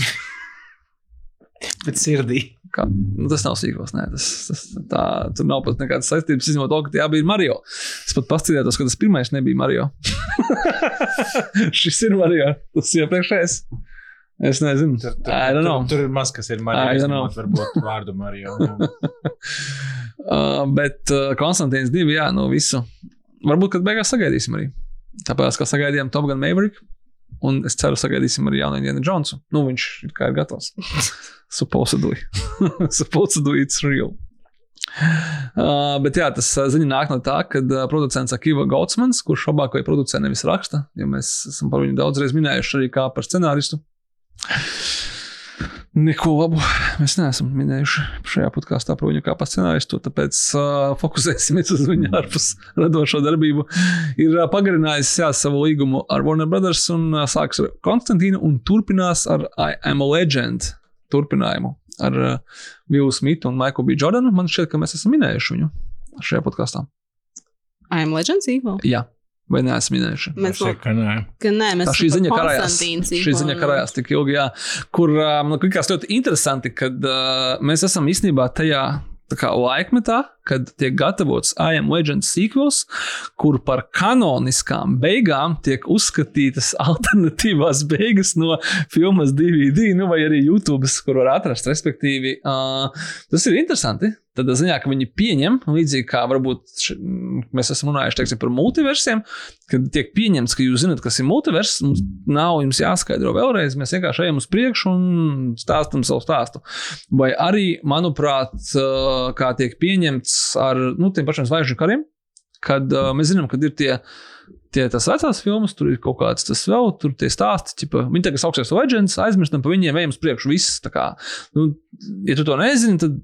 Bet sirdī. Kā? Nu, tas nav sīkvals. Nē, tas, tas, tā, tur nav pat nekādas saistības. Izņemot to, ka abi ir Mario. Es pat paskatījos, ka tas pirmais nebija Mario. Šis ir Mario. Tas iepriekšējais. Es nezinu. Tur, tur, I don't know. tur, tur ir maz, kas ir Mario. izņemot Varbūt vārdu Mario. Nu, Uh, bet uh, Konstantīns 2, jā, no visu. Varbūt, kad beigās sagaidīsim arī. Tāpēc, kā sagaidījām Top Gun Maverick, un es ceru, sagaidīsim arī jaunu Indiana Jonesu. Nu, viņš ir kā ir gatavs. Supposedly. Supposedly it's real. Uh, bet jā, tas uh, ziņa nāk no tā, ka uh, producents Akiva Gautsmans, kurš labāko producē nevis raksta, jo mēs esam par viņu daudzreiz minējuši arī kā par scenāristu. Neko labu mēs neesam minējuši šajā podkāstā par viņu kā par scenāristu, tāpēc uh, fokusēsimies uz viņa ārpus radošo darbību. Ir uh, pagarinājis jā, savu līgumu ar Warner Brothers un uh, sāks ar Konstantīnu un turpinās ar I Am a Legend turpinājumu ar uh, Villu Smitu un Maiku B. Jordanu. Man šķiet, ka mēs esam minējuši viņu šajā podkāstā. I am Legends Evil. Jā, vai neesam minējuši? Mēs šeit, ka nē. Ka nē, mēs Tā šī ziņa karājās. Šī ziņa karājās tik ilgi, jā, kur um, nu, likās ļoti interesanti, kad uh, mēs esam īstenībā tajā tā kā laikmetā, kad tiek gatavots I am Legend sequels, kur par kanoniskām beigām tiek uzskatītas alternatīvās beigas no filmas DVD, nu, vai arī YouTube, kur var atrast. Respektīvi, uh, tas ir interesanti. Tādā ziņā, ka viņi pieņem, līdzīgi kā varbūt š, mēs esam runājuši teiksim, par multiversiem, kad tiek pieņemts, ka jūs zināt, kas ir multivers, mums nav jums jāskaidro vēlreiz, mēs vienkārši ejam uz priekšu un stāstam savu stāstu. Vai arī, manuprāt, kā tiek pieņemts ar nu, tiem pašiem zvaigžņu kariem, kad uh, mēs zinām, ka ir tie tie tas vecās filmas, tur ir kaut kāds tas vēl, tur tie stāsti, ķipa, viņi tagad sauksies Legends, aizmirstam par viņiem, ejam uz priekšu, viss kā, nu, ja tu to nezini, tad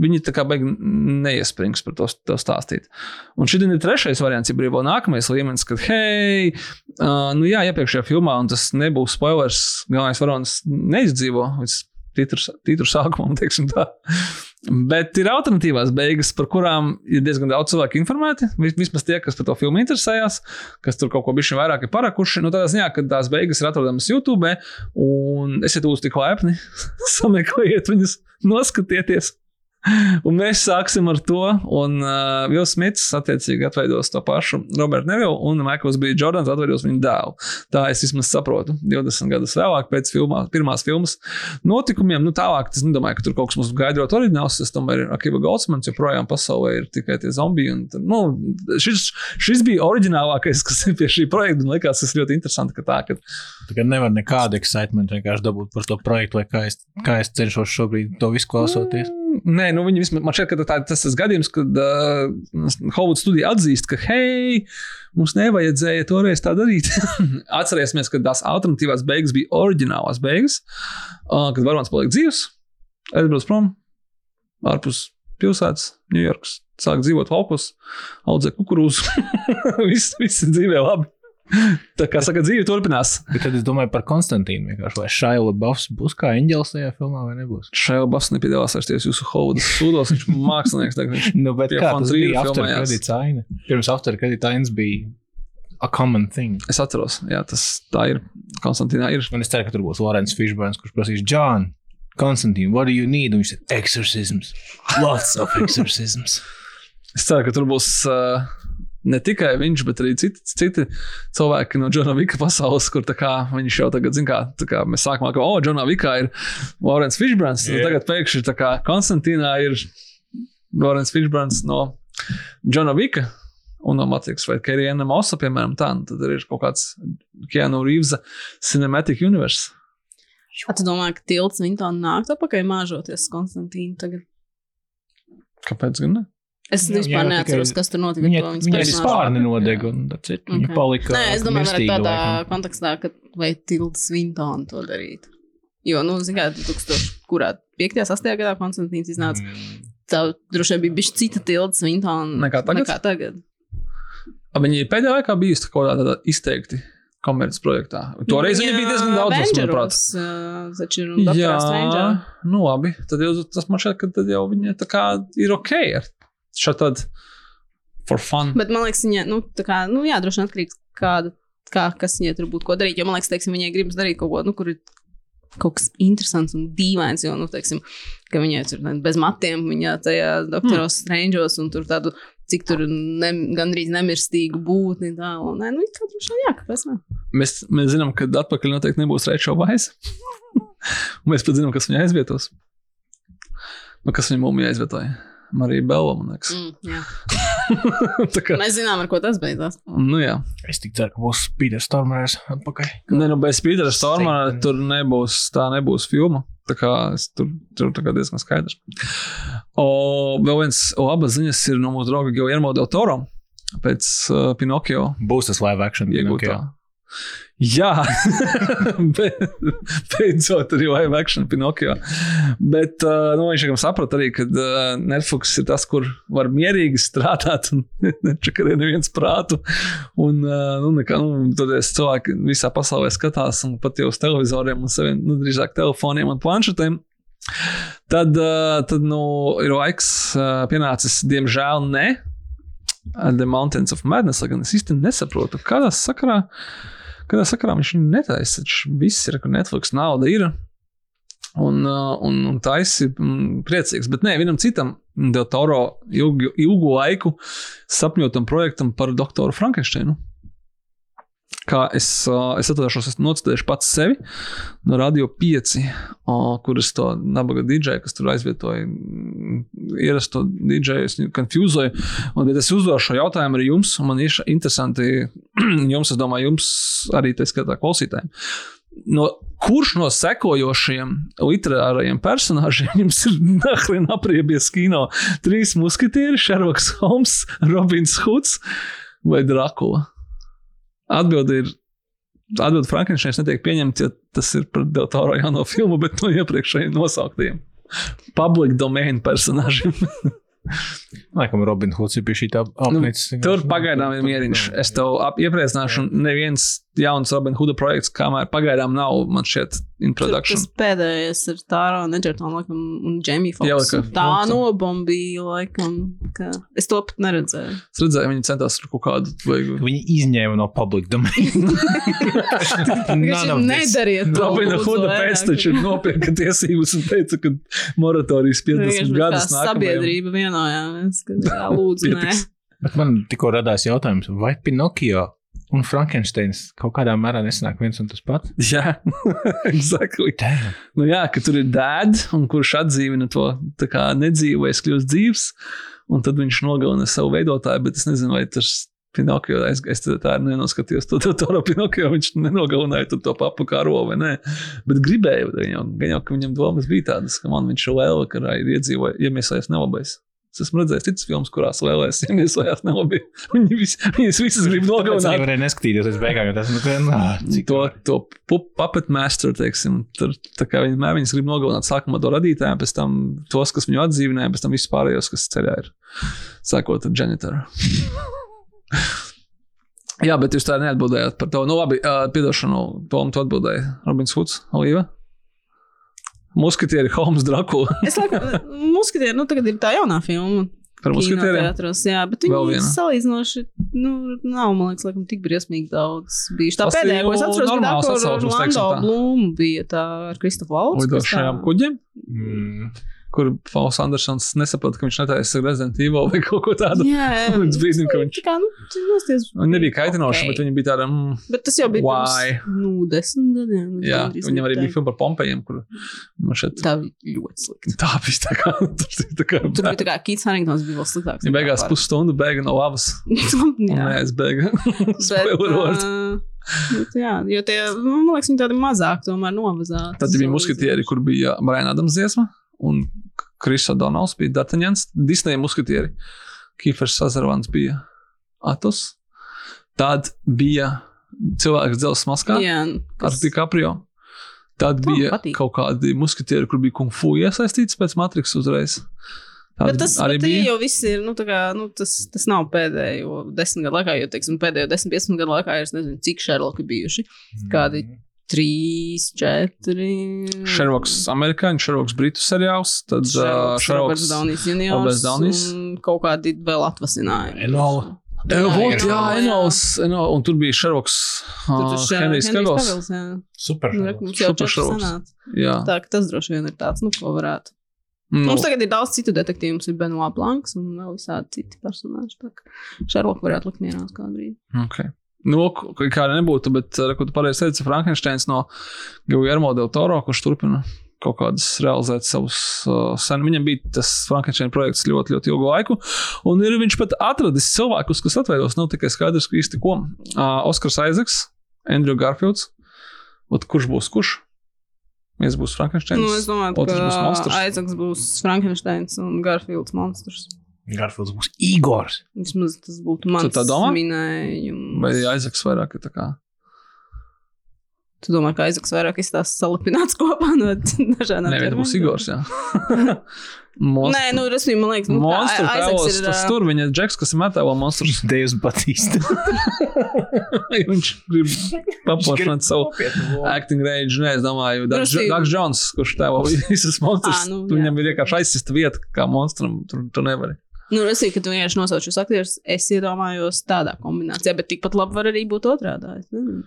viņi tā kā beig neiesprings par to, to stāstīt. Un šī ir trešais variants, ja brīvo nākamais līmenis, kad, hei, uh, nu jā, iepriekšējā filmā, un tas nebūs spoilers, galvenais varonis neizdzīvo līdz titru, titru sākumam, teiksim tā. Bet ir alternatīvās beigas, par kurām ir diezgan daudz cilvēku informēti. Vismaz tie, kas par to filmu interesējās, kas tur kaut ko bijuši vairāk ir parakuši. Nu, tādā ziņā, ka tās beigas ir atrodamas YouTube, un esiet uz tik laipni, sameklējiet viņas, noskatieties. Un mēs sāksim ar to, un uh, Vils Smits attiecīgi atveidos to pašu Robertu Nevilu, un Maikls bija Jordans atveidos viņa dēlu. Tā es vismaz saprotu. 20 gadus vēlāk, pēc filmā, pirmās filmas notikumiem, nu tālāk es nedomāju, ka tur kaut kas mums gaidot oriģināls, es tomēr ir Akiva Goldsmans, joprojām pasaulē ir tikai tie zombiji. Un, nu, šis, šis bija oriģinālākais, kas ir pie šī projekta, un likās, tas ļoti interesanti, ka tā, ka... Tagad nevar nekādu excitement vienkārši dabūt par to projektu, vai kā es, kā es cenšos šobrīd to visu klausoties. Nē, nu viņi vismaz, man šķiet, ka tā, tas ir gadījums, kad uh, Hovuds studija atzīst, ka, hei, mums nevajadzēja toreiz tā darīt. Atcerēsimies, ka tās alternatīvās beigas bija oriģinālās beigas, uh, kad varonis paliek dzīvs, aizbrauc prom ārpus pilsētas, Ņujorkas, sāk dzīvot laukos, audzē kukurūzu. viss, viss dzīvē labi. Tā kā saka, dzīve turpinās. Bet tad es domāju par Konstantīnu. Vai Šaila Buffs būs kā eņģelis tajā filmā vai nebūs? Šaila Buffs nepiedalās vairs jūsu Hovudas sūdos. Viņš mākslinieks. Tagad viņš nu, bet kā tas bija after filmējās. credits aina? Pirms after credits ainas bija a common thing. Es atceros, jā, tas tā ir. Konstantīnā ir. Un es ceru, ka tur būs Lorenz Fishburns, kurš prasīs, John, Konstantīna, what do you need? Un viņš ir exorcisms. Lots of exorcisms. Es ceru, ka tur būs. Uh, ne tikai viņš, bet arī citi, citi cilvēki no Džona Vika pasaules, kur kā, viņš jau tagad zina, kā, kā mēs sākumā, ka, oh, Džonā Vikā ir Lorence Fishburns, yeah. tagad pēkšņi tā kā Konstantīnā ir Lorence Fishburns no Džona Vika. Un no Matrix vai Kerijana Mosa, piemēram, tā, nu, tad ir kaut kāds Keanu Reevesa Cinematic Universe. A, tu domā, ka tilts viņa tā nāk atpakaļ māžoties Konstantīnu tagad? Kāpēc gan ne? Es Jā, vispār jā, neatceros, kas tur notika. Viņa, viņa personāžu. spārni nodega, un tas ir. Viņa palika. Nē, es domāju, mirstīga tādā laikam. kontekstā, ka vai tilts Vintona to darīt. Jo, nu, zināmā mērā, 2000, kurā 5. 8. gadā Konstantīns iznāca. Mm. Tā droši vien bija bijusi cita tilts Vintona Nekā tagad? Nekā tagad. A, Viņi pēdējā laikā bijusi kaut kādā izteikti komerces projektā. Toreiz viņi bija diezgan daudz, manuprāt. uh, un Strange. nu labi. Tad jau tas man šķiet, ka jau viņa tā kā ir ok ar šo tādu for fun. Bet man liekas, viņa, nu, tā kā, nu, jā, droši vien atkarīgs, kāda, kā, kas viņai tur būtu ko darīt. Jo man liekas, teiksim, viņai gribas darīt kaut ko, nu, kur ir kaut kas interesants un dīvains. Jo, nu, teiksim, ka viņai tur bez matiem, viņa tajā doktoros hmm. Strangeos un tur tādu, cik tur ne, gandrīz nemirstīgu būtni. Tā, un, nē, nu, kā droši vien, jā, kāpēc ne? Mēs, mēs zinām, ka atpakaļ noteikti nebūs Reičo Vais. mēs pat zinām, kas viņu aizvietos. Nu, kas viņa mūmija aizvietoja? Marija Bela. Mm, kā, Mēs zinām, ar ko tas beidzās. nu jā. Es tik ceru, ka būs Pīters Stormers atpakaļ. Nē, nu bez Pītera Stormā Satan. tur nebūs, tā nebūs filma. Tā kā es tur, tur tā kā diezgan skaidrs. O, vēl viens, o, abas ziņas ir no mūsu drauga Guillermo del Toro pēc uh, Pinocchio Būs tas live action. iegūtā. Pinocchio. Jā, be- beidzot arī live action Pinocchio. Bet uh, nu, viņš jau saprot arī, ka uh, Netflix ir tas, kur var mierīgi strādāt un nečakarē neviens prātu. Un, uh, nu, nekā, nu, tad es cilvēki visā pasaulē skatās, un pat jau uz televizoriem, un saviem, nu, drīzāk telefoniem un planšetēm. Tad, uh, tad nu, ir laiks uh, pienācis, diemžēl, ne. uh, The Mountains of Madness, gan es īsti nesaprotu, kādā sakarā, kādā sakarā viņš viņu netaisa. Taču Viss ir, ka Netflix nauda ir. Un, uh, un, un taisi priecīgs. Bet nē, vienam citam Del Toro ilgu, ilgu laiku sapņotam projektam par doktoru Frankensteinu. Kā es, es atceros, es nocitēju pats sevi no Radio 5, ā, kur es to nabaga dīdžeju, kas tur aizvietoja mm, ierasto dīdžeju, es viņu konfūzoju. Bet es uzdošu šo jautājumu arī jums, un man ir interesanti, jums, es domāju, jums arī tā skatā klausītājiem. No, kurš no sekojošiem literārajiem personāžiem jums ir nahrien apriebies kino? Trīs muskatieri, Šerloks Holmes, Robins Hoods vai Drakula? Atbilde ir. Atbilde Frankensteins netiek pieņemta, ja tas ir par Deltoro jauno filmu, bet no iepriekšējiem nosauktiem. Public domain personāžiem. Laikam, Robin Hoods ir bijis šī tā apnicis. Nu, Tur pagaidām ir mieriņš. Es tev iepriecināšu, neviens jauns Robin Hooda projekts, kamēr pagaidām nav, man šķiet, in production. Tas pēdējais ir Tāra un Edžertona, laikam, un Jamie Jā, Fox. laikam, Tā Foxa. nobombīja, laikam, ka es to pat neredzēju. Es redzēju, viņi centās tur kaut kādu. Vai... Viņi izņēma no public domain. Nedariet to. Lūdzu, Hooda pēc taču nopirka tiesības un teica, ka moratorijas 50 Vienkārši mēs gadus kā sabiedrība vienojāmies, ka jā, lūdzu, nē. Bet man tikko radās jautājums, vai Pinocchio un Frankensteins kaut kādā mērā nesanāk viens un tas pats? Jā, exactly. Damn. Nu, jā, ka tur ir dēds, kurš atdzīvina to tā kā nedzīvais, kļūst dzīves, un tad viņš nogalina savu veidotāju, bet es nezinu, vai tas Pinocchio, es, es tā arī nenoskatījos to, to, to Pinocchio, viņš nenogalināja to papu karo vai nē, bet gribēju, gan jau, gan jau, ka viņam domas bija tādas, ka man viņš jau vēl, ka ir iedzīvoja, iemiesājies nelabais. Es esmu redzējis citas filmas, kurās vēlēs iemiesājās nelabi. Viņi vis, viņas visas grib Es nogalināt. nevarēju neskatīties līdz beigām, jo tas ka, nā, To, to pu- puppet master, teiksim, tur tā kā vienmēr viņas grib nogalināt sākumā to radītāju, pēc tam tos, kas viņu atdzīvināja, pēc tam visus pārējos, kas ceļā ir. Sākot ar ģenitoru. Jā, bet jūs tā neatbildējāt par to. Nu, labi, uh, piedošanu, Tom, tu atbildēji. Robins Hoods, Olīva. Muskatieri, Holmes, Drakula. Es laikam, muskatieri, nu tagad ir tā jaunā filma. Par muskatieriem. Kinoteātros, Jā, bet viņi salīdzinoši, nu, nav, man liekas, laikam, tik briesmīgi daudz bijuši. Tā ir pēdējā, ko es atceros, bija tā, kur Orlando. Bloom bija tā ar Kristofu Laucu. Lidošajām kuģiem, Mm. Kur Fauls Andersons nesaprata, ka viņš netaisa Resident Evil vai kaut ko tādu. Jā. Līdz brīdim, ka viņš- nu, tu nosties. Viņi nebija kaitinoši, Ok. okay. bet viņi bija tādi. Mm, Bet tas jau bija Why? pirms, nu, desmit gadiem. es Jā, viņam arī bija filma par Pompejiem, kur man šeit Tā bija ļoti slikta. tā bija tā kā. Ir tā kā Tur bija tā kā Kits Harringtons bija vēl sliktāks. Viņa beigās pusstundu bēga no. Un Jā. Nē, es bēgu. Spoiler alert. ā, bet, jā, jo tie, nu, man liekas, viņi tādi mazāk tomēr novazāti. Tad bija muskatieri, kur bija Brian Adams dziesma un Kris O'Donnells bija D'Artagnans. Disneja muskatieri. Kīfers Sazarvans bija Atos. Tad bija cilvēks dzels maskā Jā, ar DiCaprio. Tad Man bija patīk. kaut kādi muskatieri, kur bija kung fu iesaistīts pēc Matrix uzreiz. Tādi Bet tas arī bet tie bija. jau viss ir. Nu, tā kā, nu, tas, tas nav pēdējo desmit gadu laikā, jo teiksim, pēdējo desmit, piecdesmit gadu laikā ir es nezinu, cik Sherlock bijuši. Kādi trīs, četri. Sherlock's amerikāņu, Sherlock's britu seriāls, tad. Roberts Downijs Roberts juniors. Downeys. un Kaut kādi vēl atvasinājumi. Enola. Vot, jā, jā. Enos, Eno, un tur bija jā, Henrijs Kavils. Super. Re, Mums jau Super sanāca. Jā, Tā ka tas droši vien ir tāds, nu, ko varētu. nu, Mums tagad ir daudz citu detektīvu. Mums ir Benoit Blanks un vēl visādi citi personāļi. Sherlock varētu likt mierā uz kādu brīdi. okay. Nu, kā arī nebūtu, bet, uh, ko tu pareizi teici, Frankensteins no Guillermo del Toro, kurš turpina kaut kādas realizēt savus uh, sen. Viņam bija tas Frankensteina projekts ļoti, ļoti ilgu laiku, un ir viņš pat atradis cilvēkus, kas atveidos. Nav tikai skaidrs, ka īsti ko. Uh, Oskars Aizeks, Andrew Garfields. Ot, kurš būs kurš? Viens būs Frankensteins. Nu, es domāju, ka. Aizaks būs Frankensteins un Garfields monstrs. Garfields būs Igors. Vismaz tas būtu mans minējums. Vai Aizeks vairāk ir tā kā? Tu domā, ka Aizaks vairāk izstāsta salipināts kopā no dažādām Nē, viens būs? Igors. Jā. Monst- Nē, nu, respektīvi, man liekas, nu, tā, Monstru Aizaks tēlos, ir. tas tur viņa ir džeks, kas ir metāla monstrs. Dievs Batista. viņš grib paplašināt savu acting range. Nē, es domāju, Dārgs Jones, kurš tēlo visas monstrus. Ā, nu, viņam ir vienkārši aizsista vieta, kā monstram. Tur tu nevari. Nu, es saprotu, ka tu vienkārši nosauc šos aktierus. Es iedomājos tādā kombinācijā, bet tikpat labi var arī būt otrādi. es nezinu.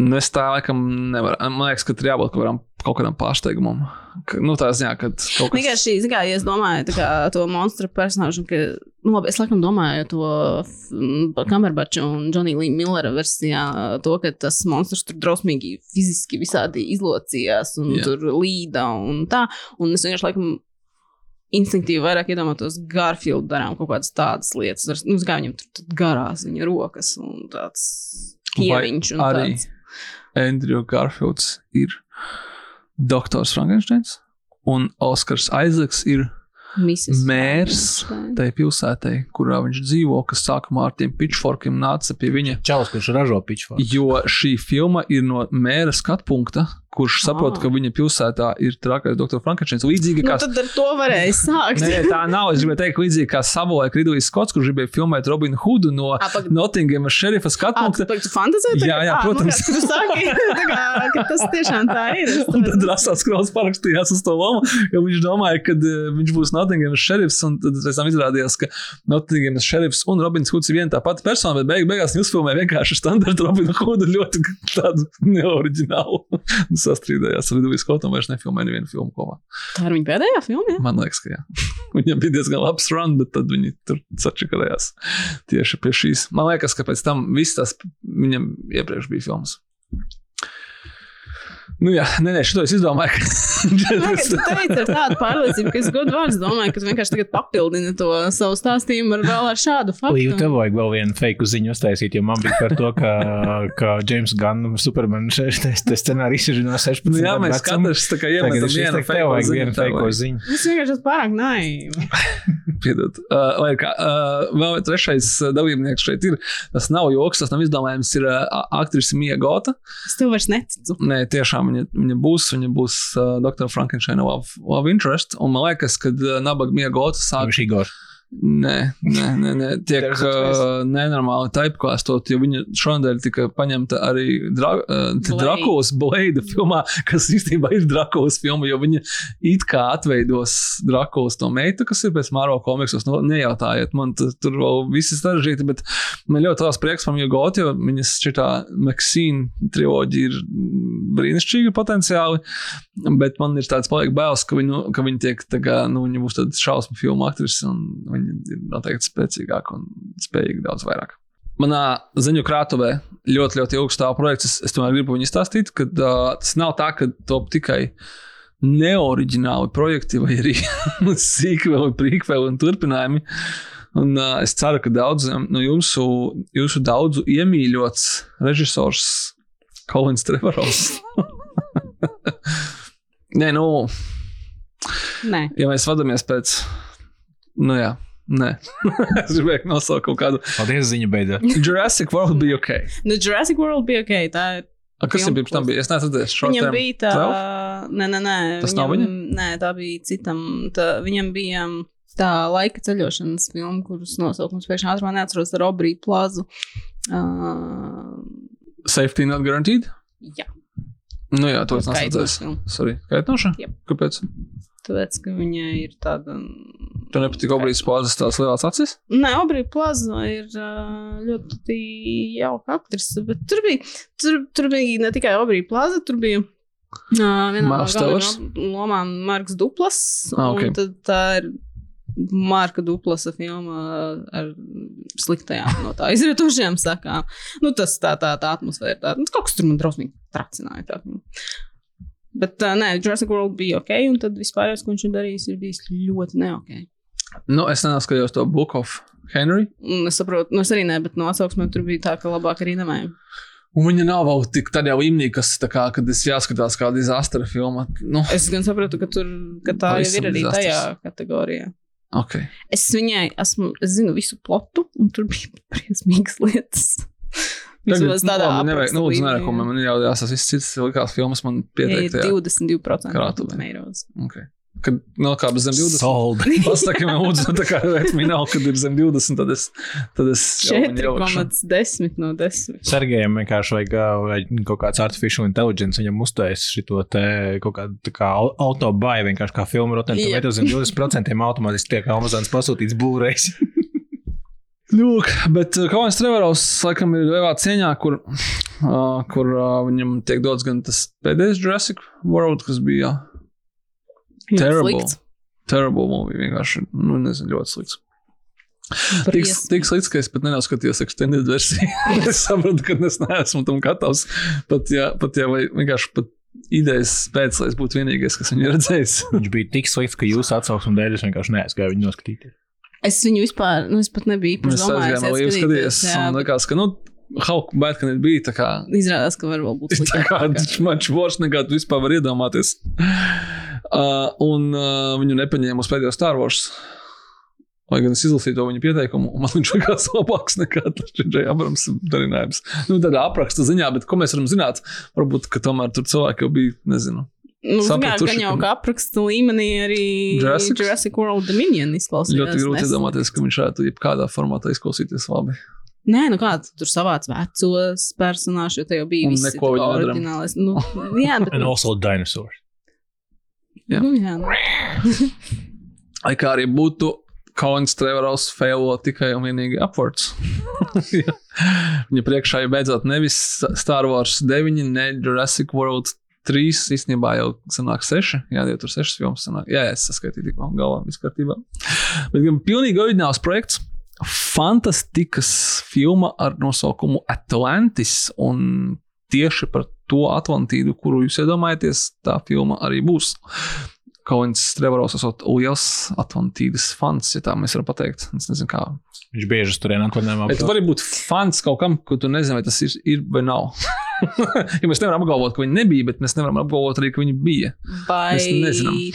Nu, es tā laikam nevaru. Man liekas, ka tur jābūt kaut kādam, kaut kādam pārsteigumam. Ka, nu, tā ziņā, ka kaut kas kā, ja es domāju kā, to monstru personāžu, ka, nu, labi, es laikam domāju to Kamerbaču un Džoniju Līja Millera versijā, to, ka tas monstrs tur drausmīgi fiziski visādi izlocījās un yeah. tur līda un tā. Un es vienkārši laikam instinktīvi vairāk iedomātos Garfield darām kaut kādas tādas lietas. Ar- Nu, kā viņam tur tad garās viņa rokas un tāds kieviņš un arī tāds. Andrew Garfields ir doktors Frankensteins un Oskars Aizeks ir Mrs. mērs tai pilsētai, kurā viņš dzīvo, kas sākumā ar tiem pitchforkiem nāca pie viņa. Čalis, kurš ražo piču. Jo šī filma ir no mēra skatu punkta, kurš saprot, Ah. ka viņa pilsētā ir trakais doktor Frankensteins. Līdzīgi Nu, kā tad ar to varēja sākt. Nē, tā nav. Es gribēju teikt, līdzīgi kā Savoja Kridlīs Skots, kurš gribēja filmēt Robinu Hoodu no Ā, pag- Nottingemas šerifa skatu Ah, punkta. tu, tu fantazē? Jā, jā, protams. Nu, tu saki, tā kā, tas tiešām tā ir. Un tad Rasels Krauss parakstījās uz to lomu, jo viņš domāja, ka uh, viņš būs Nottingemas šerifs. Un tad pēc tam izrādījās, ka Nottingemas šerifs un Robins Hoods ir viena tā pati persona, bet beig, beigās viņi uzfilmēja vienkārši standarta Robinu Hoodu ļoti tādu neoriģinālu. Sastrīdējās ar Ridliju Skotu un vairs nefilmēja nevienu filmu kopā. Tā ir viņa pēdējā filma. jā? Man liekas, ka jā. Viņam bija diezgan labs run, bet tad viņi tur sačakarējās tieši pie šīs. Man liekas, ka pēc tam viss tas viņam iepriekš bija filmas. Nu jā, nē, nē, šito es izdomāju. Ka- teici ar tādu pārliecību, ka es godu vārdu domāju, ka tu vienkārši tagad papildini to savu stāstījumu ar vēl ar šādu Līva, tev faktu. vajag vēl vienu fake ziņu uztaisīt, jo man bija par to, ka, ka James Gunn, Superman, šis scenārijs ir no 16. Nu, jā, mēs katrs tā kā iemetam vienu tev vajag vienu fake ziņu. ziņu. Es vienkārši esmu pārāk naiva. Piedod. Uh, lai kā, uh, vēl trešais uh, dalībnieks šeit ir. Tas nav joks, tas nav izdomājums. Ir uh, aktrise Mija Gota. Es tev vairs neticu. Nē, tiešām viņa, viņa būs. Viņa būs uh, Dr. Frankensteina of, of Interest. Un man liekas, ka uh, Nabaga Mija Gota sāk. Viņš Igor. Nē, nē, nē, nē tiek uh, nenormāli typekāstot, jo viņa šonadēļ tika paņemta arī dra, uh, Blade. Drakovas Blade filmā, kas īstenībā ir Drakovas filma, jo viņa it kā atveidos Drakovas to meitu, kas ir pēc Māro komiksos. Nu, nejautājiet, man tu- tur vēl viss ir sarežģīti, bet man ļoti liels prieks par got, jo viņas šitā Maxine triloģija ir brīnišķīga potenciāli, bet man ir tāds paliek bailes, ka viņu, ka viņa tiek, kā, nu, viņa būs tāda šausmu filmu aktrise un viņa ir noteikti spēcīgāka un spējīga daudz vairāk. Manā ziņu krātuvē ļoti, ļoti ilgs stāv projekts. Es, es tomēr gribu viņu izstāstīt, ka uh, tas nav tā, ka top tikai neoriģināli projekti vai arī sīkveli, prīkveli un turpinājumi. Un, uh, es ceru, ka daudziem no jūsu, jūsu daudzu iemīļots režisors Kolins Trevorovs. Nē, nu, Nē. ja mēs vadāmies pēc. Nu, jā, nē. es gribēju nosaukt kaut kādu. Paldies, ziņa beidzot. Jurassic World bija ok. Nu, Jurassic World bija ok. Tā ir. A, kas Filmu jau pirms tam bija? Es neesmu redzējis šo Viņam bija tā, nē, nē, nē. Tas viņam, nav viņa? Nē, tā bija citam. Tā, viņam bija um, tā laika ceļošanas filma, kuras nosaukums pēkšņi ātrāk neatceros ar Obriju plāzu. Uh, Safety not guaranteed. jā, Nu jā, to es redzējis. filma. Sorry, kaitinoša? Jep. Kāpēc? tāpēc, ka viņai ir tāda. Tev nepatīk obrīs plāzes tās lielās acis? Nē, Obrija plāza ir ļoti jauka aktrise, bet tur bija, tur, tur bija ne tikai Obrija plāza, tur bija. Uh, vienā no galvenajām lomām Marks Duplas. Ah, ok. un tad Tā ir Marka Duplasa filma ar sliktajām no tā izrietošajām sakām. Nu, tas tā, tā, tā atmosfēra. Tā, nu, kaut kas tur man drausmīgi tracināja. Tā. filma. Bet uh, nē, Jurassic World bija ok, un tad vispārējais, ko viņš ir darījis, ir bijis ļoti ne ok. Nu, es neskatījos to Book of Henry. Un es saprotu, nu, es arī ne, bet no atsauksmēm tur bija tā, ka labāk arī nemēģināja. Un viņa nav vēl tik tādā līmenī, kas tā kā, kad es jāskatās kā disastra filma. Nu, Es gan saprotu, ka, tur, ka tā jau ir arī disasters. tajā kategorijā. Ok. Es viņai esmu, es zinu visu plotu, un tur bija briesmīgas lietas. Vismaz tādā nu, nevajag, nu, lūdzu, nerekomendē. Man jau jāsas viss cits likās filmas, man pieteikt. Jā, 22% Krātuvē. okay. Kad nokāpa zem 20. Sold. Pasaki man, lūdzu, tā kā minēl, kad ir zem 20, tad es, tad es jau viņu ielikšu. 4,10 no 10. Sergejam vienkārši vajag vajag kaut kāds artificial intelligence, viņam uztaisīt šo te kaut kādu tā kā au- autobāju, vienkārši kā filmu Rotten Jep. Tomatoes, zem 20% automātiski tiek Amazonas pasūtīts būrējs. Lūk, bet uh, Kalns Trevorovs laikam ir lielā cieņā, kur uh, kur uh, viņam tiek dots gan tas pēdējais Jurassic World, kas bija terrible. Slikts. Terrible movie. Vienkārši, nu, nezinu, ļoti slikts. Tik, Briesmīgi. tik slikts, ka es pat nenoskatījos extended versiju. es saprotu, ka es neesmu tam gatavs. Pat, ja, pat ja vai vienkārši pat idejas pēc, lai es būtu vienīgais, kas viņu redzējis. Viņš bija tik slikts, ka jūsu atsauksmes dēļ es vienkārši neaizgāju viņu noskatīties. Es viņu vispār, nu, es pat nebiju īpaši Mēs aizgājām, lai jūs skatīties. Un likās, ka, nu, can it be? Tā kā, Izrādās, ka var būt tā kā much worse nekā tu vispār vari iedomāties. Uh, un uh, viņu nepaņēma uz pēdējo Star Wars. Lai gan es izlasīju to viņa pieteikumu, man viņš likās labāks nekā J.J. Abrams darinājums. Nu, tādā apraksta ziņā, bet ko mēs varam zināt? Varbūt, ka tomēr tur cilvēki jau bija, nezinu. Nu, sapratuši, gan jau kā apraksta līmenī arī Jurassic? Jurassic World Dominion izklausās. Ļoti grūti iedomāties, ka viņš varētu jebkādā formātā izklausīties labi. Nē, nu kā tu tur savāc vecos personāžus, jo te jau bija Un visi neko viņi nedaram. oriģinālais. Nu, jā, bet. And also dinosaurs. Jā. Nu, jā, nu. Lai kā arī būtu, Kolins Trevoros failo tikai un vienīgi upwards. Ja. Viņa priekšā jau beidzot nevis Star Wars 9, ne Jurassic World 3, īstenībā jau sanāk 6. Jā, jau tur 6 filmas sanāk. Jā, jā, es saskaitīju tikko galvā, viss kārtībā. Bet gan pilnīgi oriģināls projekts. Fantastikas filma ar nosaukumu Atlantis. Un tieši par to Atlantīdu, kuru jūs iedomājaties, tā filma arī būs. Kolins Trevoros esot liels Atlantīdas fans, ja tā mēs varam pateikt. Es nezinu, kā. Viņš bieži uz turieni atvaļinājumā. Bet tu vari būt fans kaut kam, ko tu nezini, vai tas ir, ir vai nav. jo mēs nevaram apgalvot, ka viņi nebija, bet mēs nevaram apgalvot arī, ka viņi bija. Vai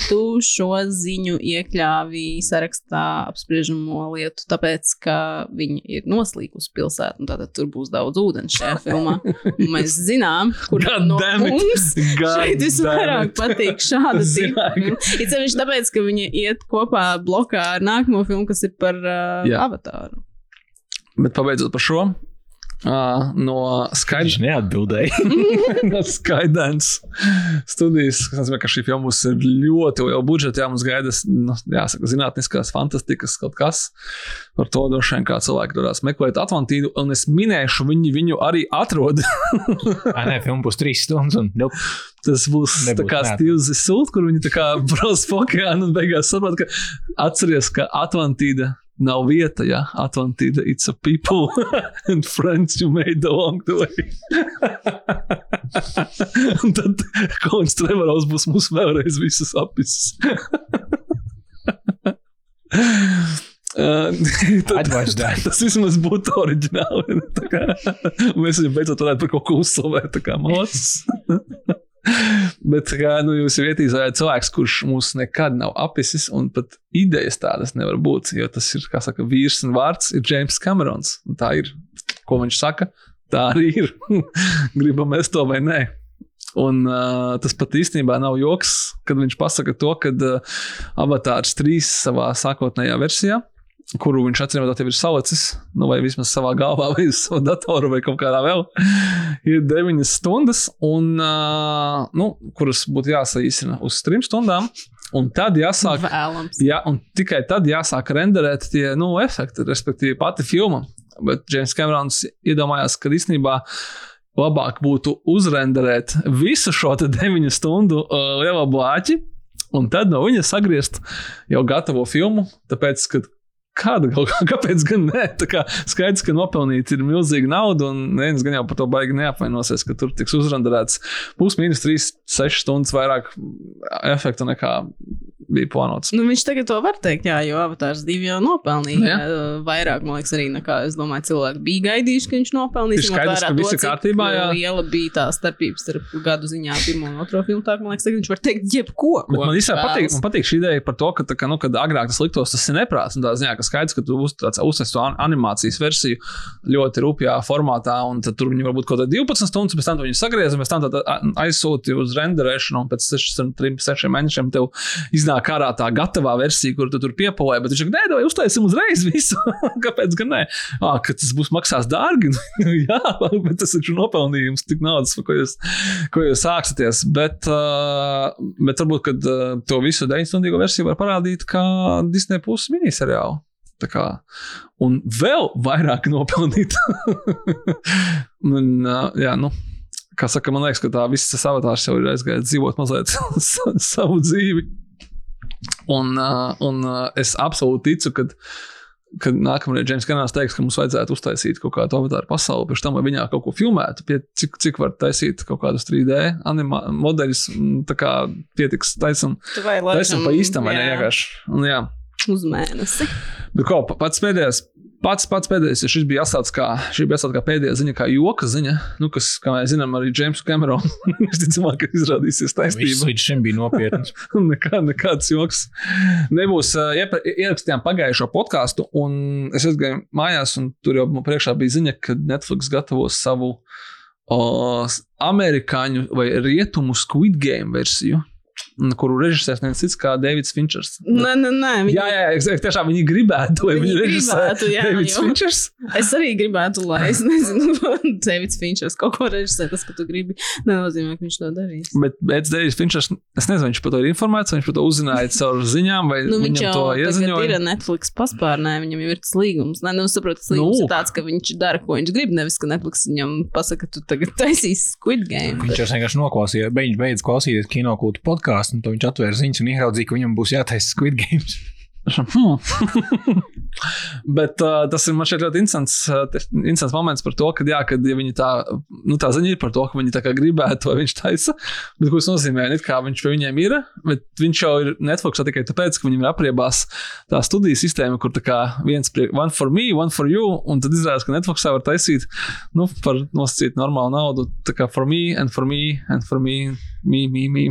tu šo ziņu iekļāvi sarakstā apspriežamo lietu, tāpēc, ka viņa ir noslīkusi pilsēta, un tātad tur būs daudz ūdens šajā filmā. Un mēs zinām, kur no mums šeit visvairāk patīk šāda filma. Ir sevišķi tāpēc, ka viņa iet kopā blokā ar nākamo filmu, kas ir par uh, avatāru. Bet pabeidzot par šo. Uh, no Viņš skaidrs, neatbildēja. no skaidrs studijas, kas nozīmē, ka šī filma būs ar ļoti lielu budžetu. Jā, mums gaida, nu, jāsaka, zinātniskās fantastikas kaut kas. Par to droši vien kā cilvēki dodas meklēt Atlantīdu, un es minēšu, viņi viņu arī atrod. Ai, nē, filma būs trīs stundas. Un, nope. Tas būs Nebūs, tā kā. Steve's Sult, kur viņi tā kā brauc pa okeānu un beigās saprot, ka atceries, ka Atlantīda nav vieta, ja Atlantīda it's a people and friends you made along the way. un tad Kolins Trevoros būs mums vēlreiz visus apis. Uh, tad, that. tas vismaz būtu oriģināli. Kā Mēs viņam beidzot varētu par kaut ko uzslavēt, tā kā mācās. Bet, kā nu, jūs jau ietīzājāt, cilvēks, kurš mūs nekad nav apisis, un pat idejas tādas nevar būt, jo tas ir, kā saka, vīrs un vārds ir James Camerons. Un tā ir, ko viņš saka, tā arī ir. Gribam mēs to vai nē. Un uh, tas pat īstenībā nav joks, kad viņš pasaka to, ka uh, Avatārs 3 savā sākotnējā versijā, kuru viņš atcīm redzot, ir salicis, nu, vai vismaz savā galvā, vai uz savu datoru, vai kaut kādā vēl, ir 9 stundas, un, uh, nu, kuras būtu jāsaīsina uz 3 stundām. Un tad jāsāk, Vēlams. jā, un tikai tad jāsāk renderēt tie nu, efekti, respektīvi pati filma. Bet James Camerons iedomājās, ka īstenībā labāk būtu uzrenderēt visu šo te 9 stundu uh, lielo blāķi, un tad no viņa sagriezt jau gatavo filmu. Tāpēc, ka Kāda kaut kā, kāpēc gan ne? Tā kā skaidrs, ka nopelnīt ir milzīga nauda, un neviens gan jau par to baigi neapvainosies, ka tur tiks uzrenderēts plus-minus 3-6 stundas vairāk efekta nekā bija plānots. Nu, viņš tagad to var teikt, jā, jo Avatārs 2 jau nopelnīja Nu, jā. jā. vairāk, man liekas, arī nekā es domāju, cilvēki bija gaidījuši, ka viņš nopelnīs. Ir skaidrs, ka viss ir kārtībā, jā. uh, Liela bija tā starpība starp gadu ziņā pirmo un otro filmu. Tā, man liekas, tagad viņš var teikt jebko. Man īstenībā patīk, man patīk šī ideja par to, ka, kā, nu, kad agrāk tas liktos, tas ir neprāts. un Tā ziņā, ka skaidrs, ka tu uz, uzsver to an- animācijas versiju ļoti rupjā formātā, un tur viņi varbūt kaut kādā 12 stundas, pēc tam tu viņu sagriez, un pēc tam aizsūti uz renderēšanu, un pēc 6, 3, 6 mēnešiem tev iznāk ārā tā gatavā versija, kur tu tur piepolē. Bet viņš saka, nē, vai uztaisīsim uzreiz visu. Kāpēc gan nē? Ah, ka tas būs maksās dārgi. Jā, bet tas ir nopelnījums, tik naudas, ko jūs, ko jūs sāksieties. Bet, bet varbūt, kad to visu 9 stundīgo versiju var parādīt kā Disney plus miniseriālu. Kā, un vēl vairāk nopelnīt. uh, jā, nu, kā saka, man liekas, ka tā viss tas avatārs jau ir aizgājis dzīvot mazliet sa- savu dzīvi. Un, un es absolūti ticu, ka kad nākamreiz Džeims Kanāls teiks, ka mums vajadzētu uztaisīt kaut kādu avatāru pasauli, pirms tam, lai viņā kaut ko filmētu, pie, cik, cik var taisīt kaut kādus 3D anima, modeļus, tā kā pietiks taisam, taisam pa īstam, vai ne vienkārši. Un, jā. Uz mēnesi. Bet ko, pa- pats pēdējais, pats, pats pēdējais, ja šis bija jāsāc kā, jāsāc kā pēdējā ziņa, kā joka ziņa, nu, kas, kā mēs zinām, arī Džeims Kamerons visticamāk ka izrādīsies Viss taisnība. līdz šim bija nopietns. Nekā, nekāds joks nebūs. Iepra- Ierakstījām pagājušo podkāstu, un es aizgāju mājās, un tur jau man priekšā bija ziņa, ka Netflix gatavos savu uh, amerikāņu vai rietumu Squid Game versiju, kuru režisēs neviens cits kā Davids Finčers. Nē, nē, nē. Viņi, Jā, jā, jā, tiešām viņi gribētu, lai Viņi viņi režisē gribētu, jā, Davids Finčers. Es arī gribētu, lai es nezinu, Davids Finčers kaut ko režisē. Tas, ka tu gribi, nenozīmē, ka viņš to darīs. Bet pēc Davids Finčers, es nezinu, viņš par to ir informēts, viņš par to uzzināja caur ziņām, vai Nu, viņš to ieziņoja. ir Netflix paspārnē, viņam jau ir tas līgums. Nē, nu, saprotu, tas līgums Nu. nu. ir tāds, ka viņš dara, ko viņš grib. Nevis, ka Netflix viņam pasaka, tu tagad taisīsi Squid Game. Viņš vienkārši noklausījās, viņš beidz klausīties kinokūtu podkāstu, un tad viņš atvēra ziņas un ieraudzīja, ka viņam būs jātaisa Squid Games. Hmm. Bet uh, tas ir man šeit ļoti interesants, uh, te- interesants moments par to, ka, jā, kad ja viņi tā, nu, tā ziņa ir par to, ka viņi tā kā gribētu, vai viņš taisa. Bet ko tas nozīmē? It kā viņš pie viņiem ir, bet viņš jau ir Netflix tikai tāpēc, ka viņam ir apriebās tā studiju sistēma, kur tā kā viens prie, one for me, one for you, un tad izrādās, ka Netflixā var taisīt, nu, par nosacīt normālu naudu, tā kā for me, and for me, and for me, me.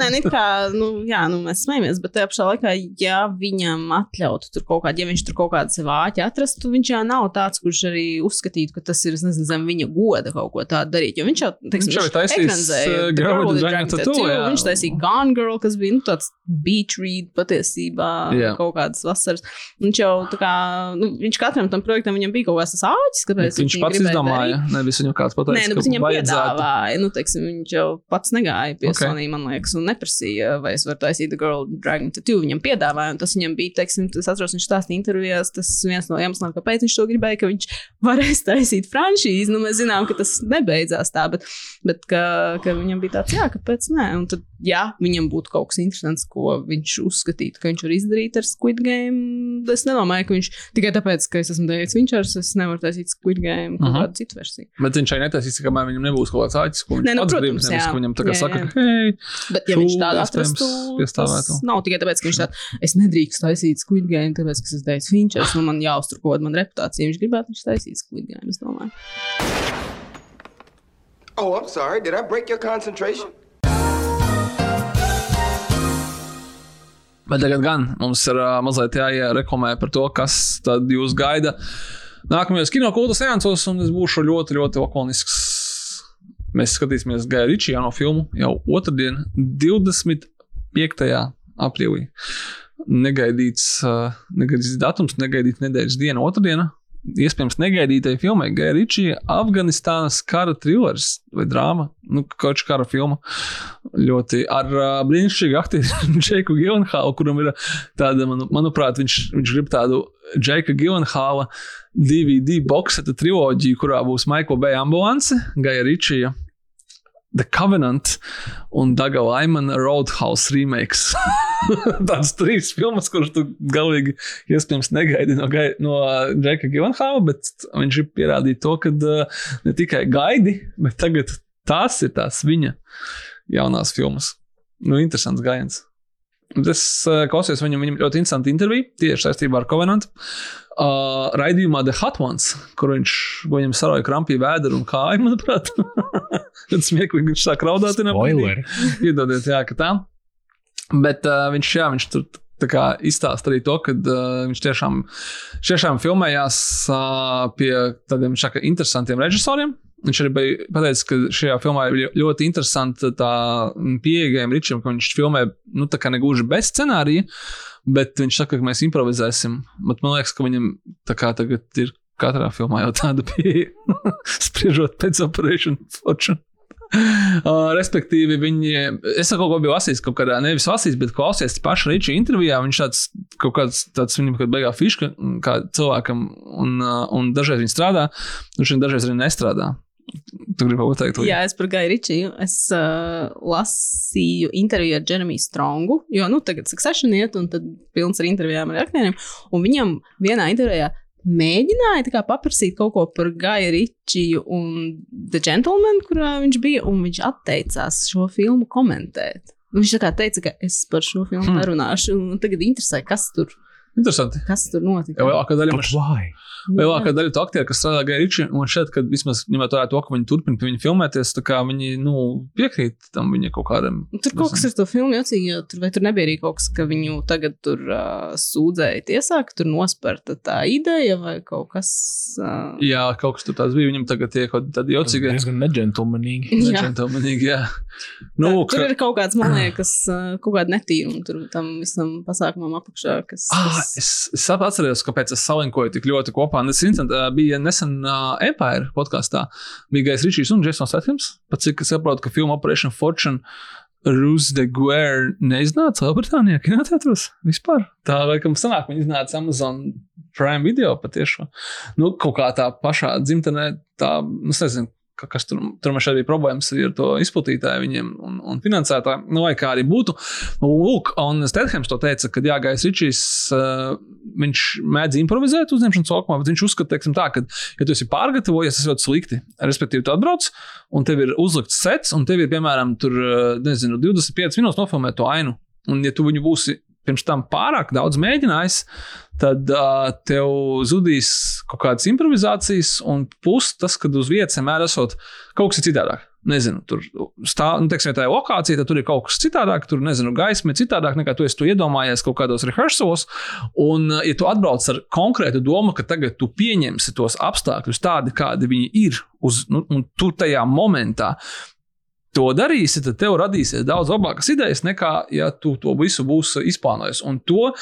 Nē, it kā, nu, jā, nu, mēs smejamies, bet tajā pašā laikā, ja viņam atļautu tur kaut kādu, ja viņš tur kaut kādu sev āķi atrastu, viņš jau nav tāds, kurš arī uzskatītu, ka tas ir, es nezinu, zem viņa goda kaut ko tādu darīt. Jo viņš jau, teiksim, Viņš jau ir taisījis, uh, Dragon Tattoo, Tattoo, jā. Viņš taisīja Gone Girl, kas bija nu, tāds beach read patiesībā Jā. kaut kādas vasaras. Viņš jau tā kā, nu, viņš katram tam projektam viņam bija kaut kāds tas āķis, kāpēc Viņš pats izdomāja, nevis viņam kāds pateica, Nē, nu, viņam piedāvāja, nu, teiksim, viņš jau pats negāja pie Ok. okay. Man liekas, un neprasīja, vai es varu taisīt The Girl Dragon Tattoo. Viņam piedāvāja, un tas viņam bija, teiksim, tas atceros, viņš stāstīja intervijās, tas viens no iemesliem, kāpēc viņš to gribēja, ka viņš varēs taisīt franšīzi. Nu, mēs zinām, ka tas nebeidzās tā, bet, bet ka, ka viņam bija tāds, jā, kāpēc nē. Un tad, ja viņam būtu kaut kas interesants, ko viņš uzskatītu, ka viņš var izdarīt ar Squid Game, es nedomāju, ka viņš tikai tāpēc, ka es esmu Deivids Vinčers, es nevaru taisīt Squid Game kaut Mhm. kādu citu versiju. Bet viņš arī netaisīs, kamēr viņam nebūs kaut kāds āķis, ko viņš Nē, nu, protams, grib. Nevis, ka viņam tā kā Jā, saka, jā. ka, hei, Bet, ja Šū, viņš tādu atrastu, tas nav tikai tāpēc, ka viņš tāds - es nedrīkstu taisīt Squid Game, tāpēc, ka es esmu Deivs Finčers, un man jāuztur kaut kāda man reputācija. Ja viņš gribētu, viņš taisīs Squid Game, es domāju. Oh, I'm sorry. Did I break your concentration? Bet tagad gan mums ir uh, mazliet jāiereklamē par to, kas tad jūs gaida nākamajos kino kultūras seansos, un es būšu ļoti, ļoti lakonisks. Mēs skatīsimies Gaja Ričija jauno filmu jau otrdien, 25. aprīlī. Negaidīts, uh, negaidīts datums, negaidīts nedēļas diena, otrdiena. Iespējams, negaidītai filmai Gaja Ričija Afganistānas kara trilers vai drāma, nu, kaut kā kara filma. Ļoti ar uh, brīnišķīgu aktieru Džeku Gilenhālu, kuram ir tāda, manu, manuprāt, viņš, viņš grib tādu Džeka Gilenhāla DVD boxeta triloģiju, kurā būs Maikla Beja ambulance, Gaja Ričija. The Covenant un Daga Laimana Roadhouse remakes. Tādas trīs filmas, kuras tu galīgi iespējams negaidi no, gai, no Džeka Gilenhāla, bet viņš ir pierādījis to, ka uh, ne tikai gaidi, bet tagad tās ir tās viņa jaunās filmas. Nu, interesants gājiens. Es uh, klausījos viņam, viņam ļoti interesantu interviju tieši saistībā ar Covenant. Uh, raidījumā The Hot Ones, kur viņš viņam saroja krampī vēdru un kāju, manuprāt. Tad smieklīgi viņš sāk raudāt. Piedodiet, jā, ka tā. Bet uh, viņš, jā, viņš tur tā kā izstāsta arī to, ka uh, viņš tiešām, tiešām filmējās uh, pie tādiem šāka interesantiem režisoriem. Viņš arī bija pateicis, ka šajā filmā ir ļo- ļoti interesanta tā pieejama Ričam, ka viņš filmē, nu, negluži bez scenārija, bet viņš saka, ka mēs improvizēsim. Bet man liekas, ka viņam tā kā tagad ir katrā filmā jau tāda pieeja, spriežot pēc Operation Fortune. Uh, respektīvi, viņi, es kaut ko biju lasījis, kaut kādā nevis lasījis, bet klausies pašā Riča intervijā. Viņš tāds kaut kāds tāds viņam kaut beigā fiška kā cilvēkam, un, uh, un dažreiz viņš strādā, viņš dažreiz arī nestrādā. Tu gribi pateikt, Jā, es par Gaju Ričiju. Es uh, lasīju interviju ar Jeremiju Strongu, jo nu, tagad Succession iet, un tad pilns ar intervijām ar aktieriem. Un viņam vienā intervijā mēģināja kā paprasīt kaut ko par Gaju Ričiju un The Gentleman, kurā viņš bija, un viņš atteicās šo filmu komentēt. Viņš tā kā teica, ka es par šo filmu Hmm. nerunāšu, un tagad interesē, kas tur, Interesanti. kas tur notika. Jo lielākā daļa maš- why? Lielākā daļa to aktieru, kas strādā Gaya Ričī, un šeit, kad vismaz ņemot vērā to, ka viņi turpina pie viņa filmēties, tā kā viņi nu, piekrīt tam viņa kaut kādam. Nu, Tur kaut kas ir to filmu jocīgi, jo tur, vai tur nebija arī kaut kas, ka viņu tagad tur uh, sūdzēja tiesā, ka tur nosperta tā ideja vai kaut kas. Uh, Jā, kaut kas tur tāds bija. Viņam tagad ir kaut kāda jocīga. Diezgan neģentlemanīgi. Jā. Neģentelmenīgi, jā. Nu, tā, tur ka, ir kaut kāds, man liekas, uh, kaut kāda netīruma tur tam visam pasākumam apakšā. Kas, Ah, kas... es, es sap- atceros, kāpēc es salinkoju tik ļoti kopā. Tas incident, uh, bija nesen uh, Empire podkāstā. Bija Gais Ričijs un Jasons Atkins. Pat cik es saprotu, ka filma Operation Fortune Ruse de Guerre neiznāca Lielbritānijā kinoteātros vispār. Tā laikam sanāk, viņi iznāca Amazon Prime video patiešām. Nu, kaut kā tā pašā dzimtenē, tā, nu, es nezinu, kas tur, tur man šeit bija problēmas ar to izplatītāju viņiem un, un finansētāju, nu, vai kā arī būtu. Nu, Lūk, un Stedhams to teica, ka Jā, Gais Ričijs, uh, viņš mēdz improvizēt uzņemšanas sākumā, bet viņš uzskata, teiksim, tā, ka, ja tu esi pārgatavojies, tas ļoti slikti. Respektīvi, tu atbrauc, un tev ir uzlikts sets, un tev ir, piemēram, tur, uh, nezinu, 25 minūtes nofilmēt to ainu. Un, ja tu viņu būsi pirms tam pārāk daudz mēģinājis, tad uh, tev zudīs kaut kādas improvizācijas, un plus tas, kad uz vietas vienmēr esot kaut kas citādāk. Nezinu, tur stāv, nu, teiksim, tā ir lokācija, tad tur ir kaut kas citādāk, tur, nezinu, gaisma ir citādāk nekā tu to iedomājies kaut kādos rehearsalos. Un, ja tu atbrauc ar konkrētu domu, ka tagad tu pieņemsi tos apstākļus tādi, kādi viņi ir, uz, nu, un tu tajā momentā to darīsi, tad tev radīsies daudz labākas idejas nekā, ja tu to visu būsi izplānojis. Un to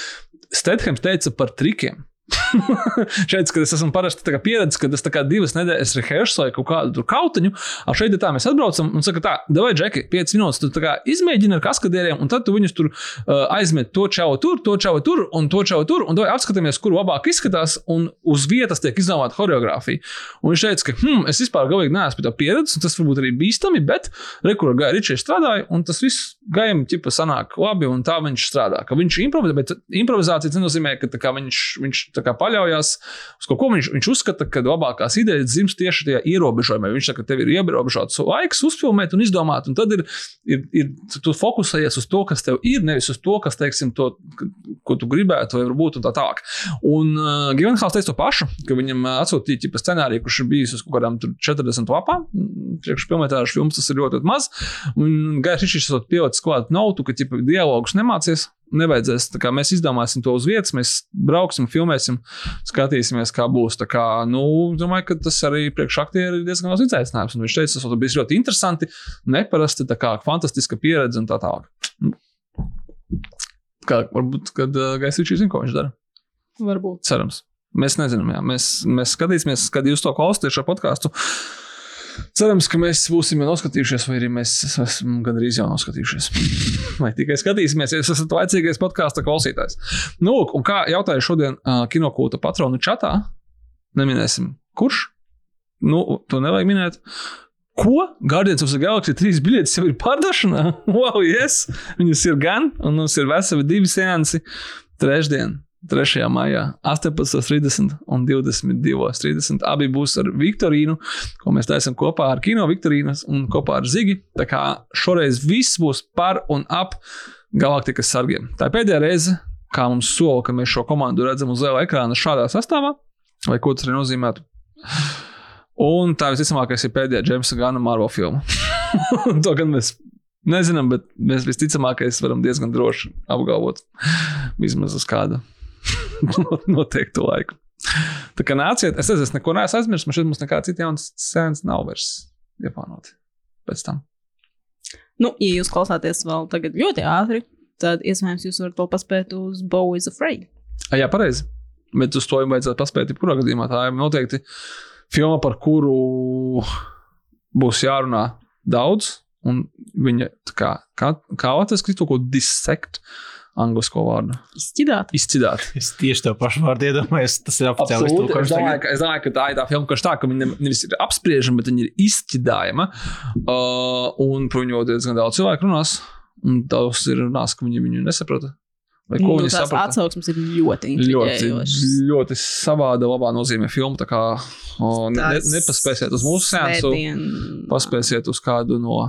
Stedhams teica par trikiem. šeit, kad es esmu parasti pieredzējis, kad es divas nedēļas rehearsēju kaut kādu kautiņu, ar šeit tā, mēs atbraucam un saka, tā, vai džeki, 5 minūtes, tu izmēģini ar kaskadieriem, un tad tu viņus tur uh, aizmet to čau tur, to čau tur un to čau tur, un to apskatāmies, kur labāk izskatās, un uz vietas tiek izdomāta choreogrāfija. Un viņš teica, ka, hm, es vispār galīgi neesmu pie tā pieredzes, un tas varbūt arī bīstami, bet rekurā gāja Ričijs strādāja, un tas viss gājām, ķipa, sanāk labi, un tā viņš strādā. Ka viņš improvizē, bet improvizācija tas nenozīmē, ka kā viņš, viņš kā paļaujas uz kaut ko. Viņš, viņš uzskata, ka labākās idejas dzimst tieši tajā ierobežojumā. Viņš saka, ka tev ir ierobežots laiks uzfilmēt un izdomāt, un tad ir, ir, ir tu fokusējies uz to, kas tev ir, nevis uz to, kas, teiksim, to, ko tu gribētu, vai varbūt tā tālāk. Un uh, Givenhals teica to pašu, ka viņam uh, atsūtīja ķipa scenāriju, kurš ir bijis uz kaut kādām tur 40 lapām. Priekšpilnētāju filmas tas ir ļoti, ļoti maz. Un Gairs Ričs ir pielicis klāt nautu, ka ķipa dialogus nemācies. Nevajadzēs, tā kā mēs izdomāsim to uz vietas, mēs brauksim, filmēsim, skatīsimies, kā būs. Tā kā, nu, domāju, ka tas arī priekš aktieru ir diezgan liels izaicinājums. Un viņš teica, tas bija ļoti interesanti, neparasti, tā kā fantastiska pieredze un tā tālāk. Kā, varbūt, kad uh, Gairs Ričs zina, ko viņš dara. Varbūt. Cerams. Mēs nezinām, jā. Mēs, mēs skatīsimies, kad jūs to klausāties šo podkāstu. Cerams, ka mēs būsim jau noskatījušies, vai arī mēs esam gandrīz jau noskatījušies. Vai tikai skatīsimies, ja esat laicīgais podkāstu klausītājs. Nu, un kā jautāja šodien uh, kinokūta patronu čatā, neminēsim, kurš? Nu, to nevajag minēt. Ko? Guardians of the Galaxy 3 biļetes jau ir pārdošanā? Wow, yes! Viņas ir gan, un mums ir veseli divi seansi trešdien. 3. maijā, 18.30 un 22.30. Abi būs ar Viktorīnu, ko mēs taisām kopā ar Kino Viktorīnas un kopā ar Zigi. Tā kā šoreiz viss būs par un ap galaktikas sargiem. Tā ir pēdējā reize, kā mums sola, ka mēs šo komandu redzam uz liela ekrāna šādā sastāvā, vai ko tas arī nozīmētu. Un tā visticamākais ir pēdējā Jamesa Gana Marvel filma. to gan mēs nezinām, bet mēs visticamākais varam diezgan droši apgalvot. Vismaz uz kādu noteiktu laiku. Tā kā nāciet, es nezinu, es neko neesmu aizmirsis, man šeit mums nekā cita jaunas sēnes nav vairs ieplānota pēc tam. Nu, ja jūs klausāties vēl tagad ļoti ātri, tad iespējams jūs varat vēl paspēt uz Bow is Afraid. A, jā, pareizi. Bet uz to jums vajadzētu paspēt, jebkurā gadījumā. Tā ir noteikti filma, par kuru būs jārunā daudz, un viņa kā, kā, kā krīt kaut ko dissekt, anglisko vārdu. Izķidāt. Izcidāt. Es tieši to pašu vārdu iedomājos. Tas ir oficiāli Absolūti. Es domāju, tagad. ka, es domāju, ka tā ir tā filma, kas tā, ka viņa ne- nevis ir apspriežama, bet viņa ir izķidājama. Uh, un par viņu diezgan daudz cilvēku runās. Un daudz ir runās, ka viņi viņu nesaprata. Vai ko Nu, viņi saprata? atsauksmes ir ļoti Ļoti, intriģējošas. ļoti savāda, labā nozīmē filma. Tā kā o, ne, ne, nepaspēsiet uz mūsu sēnesi, paspēsiet uz kādu no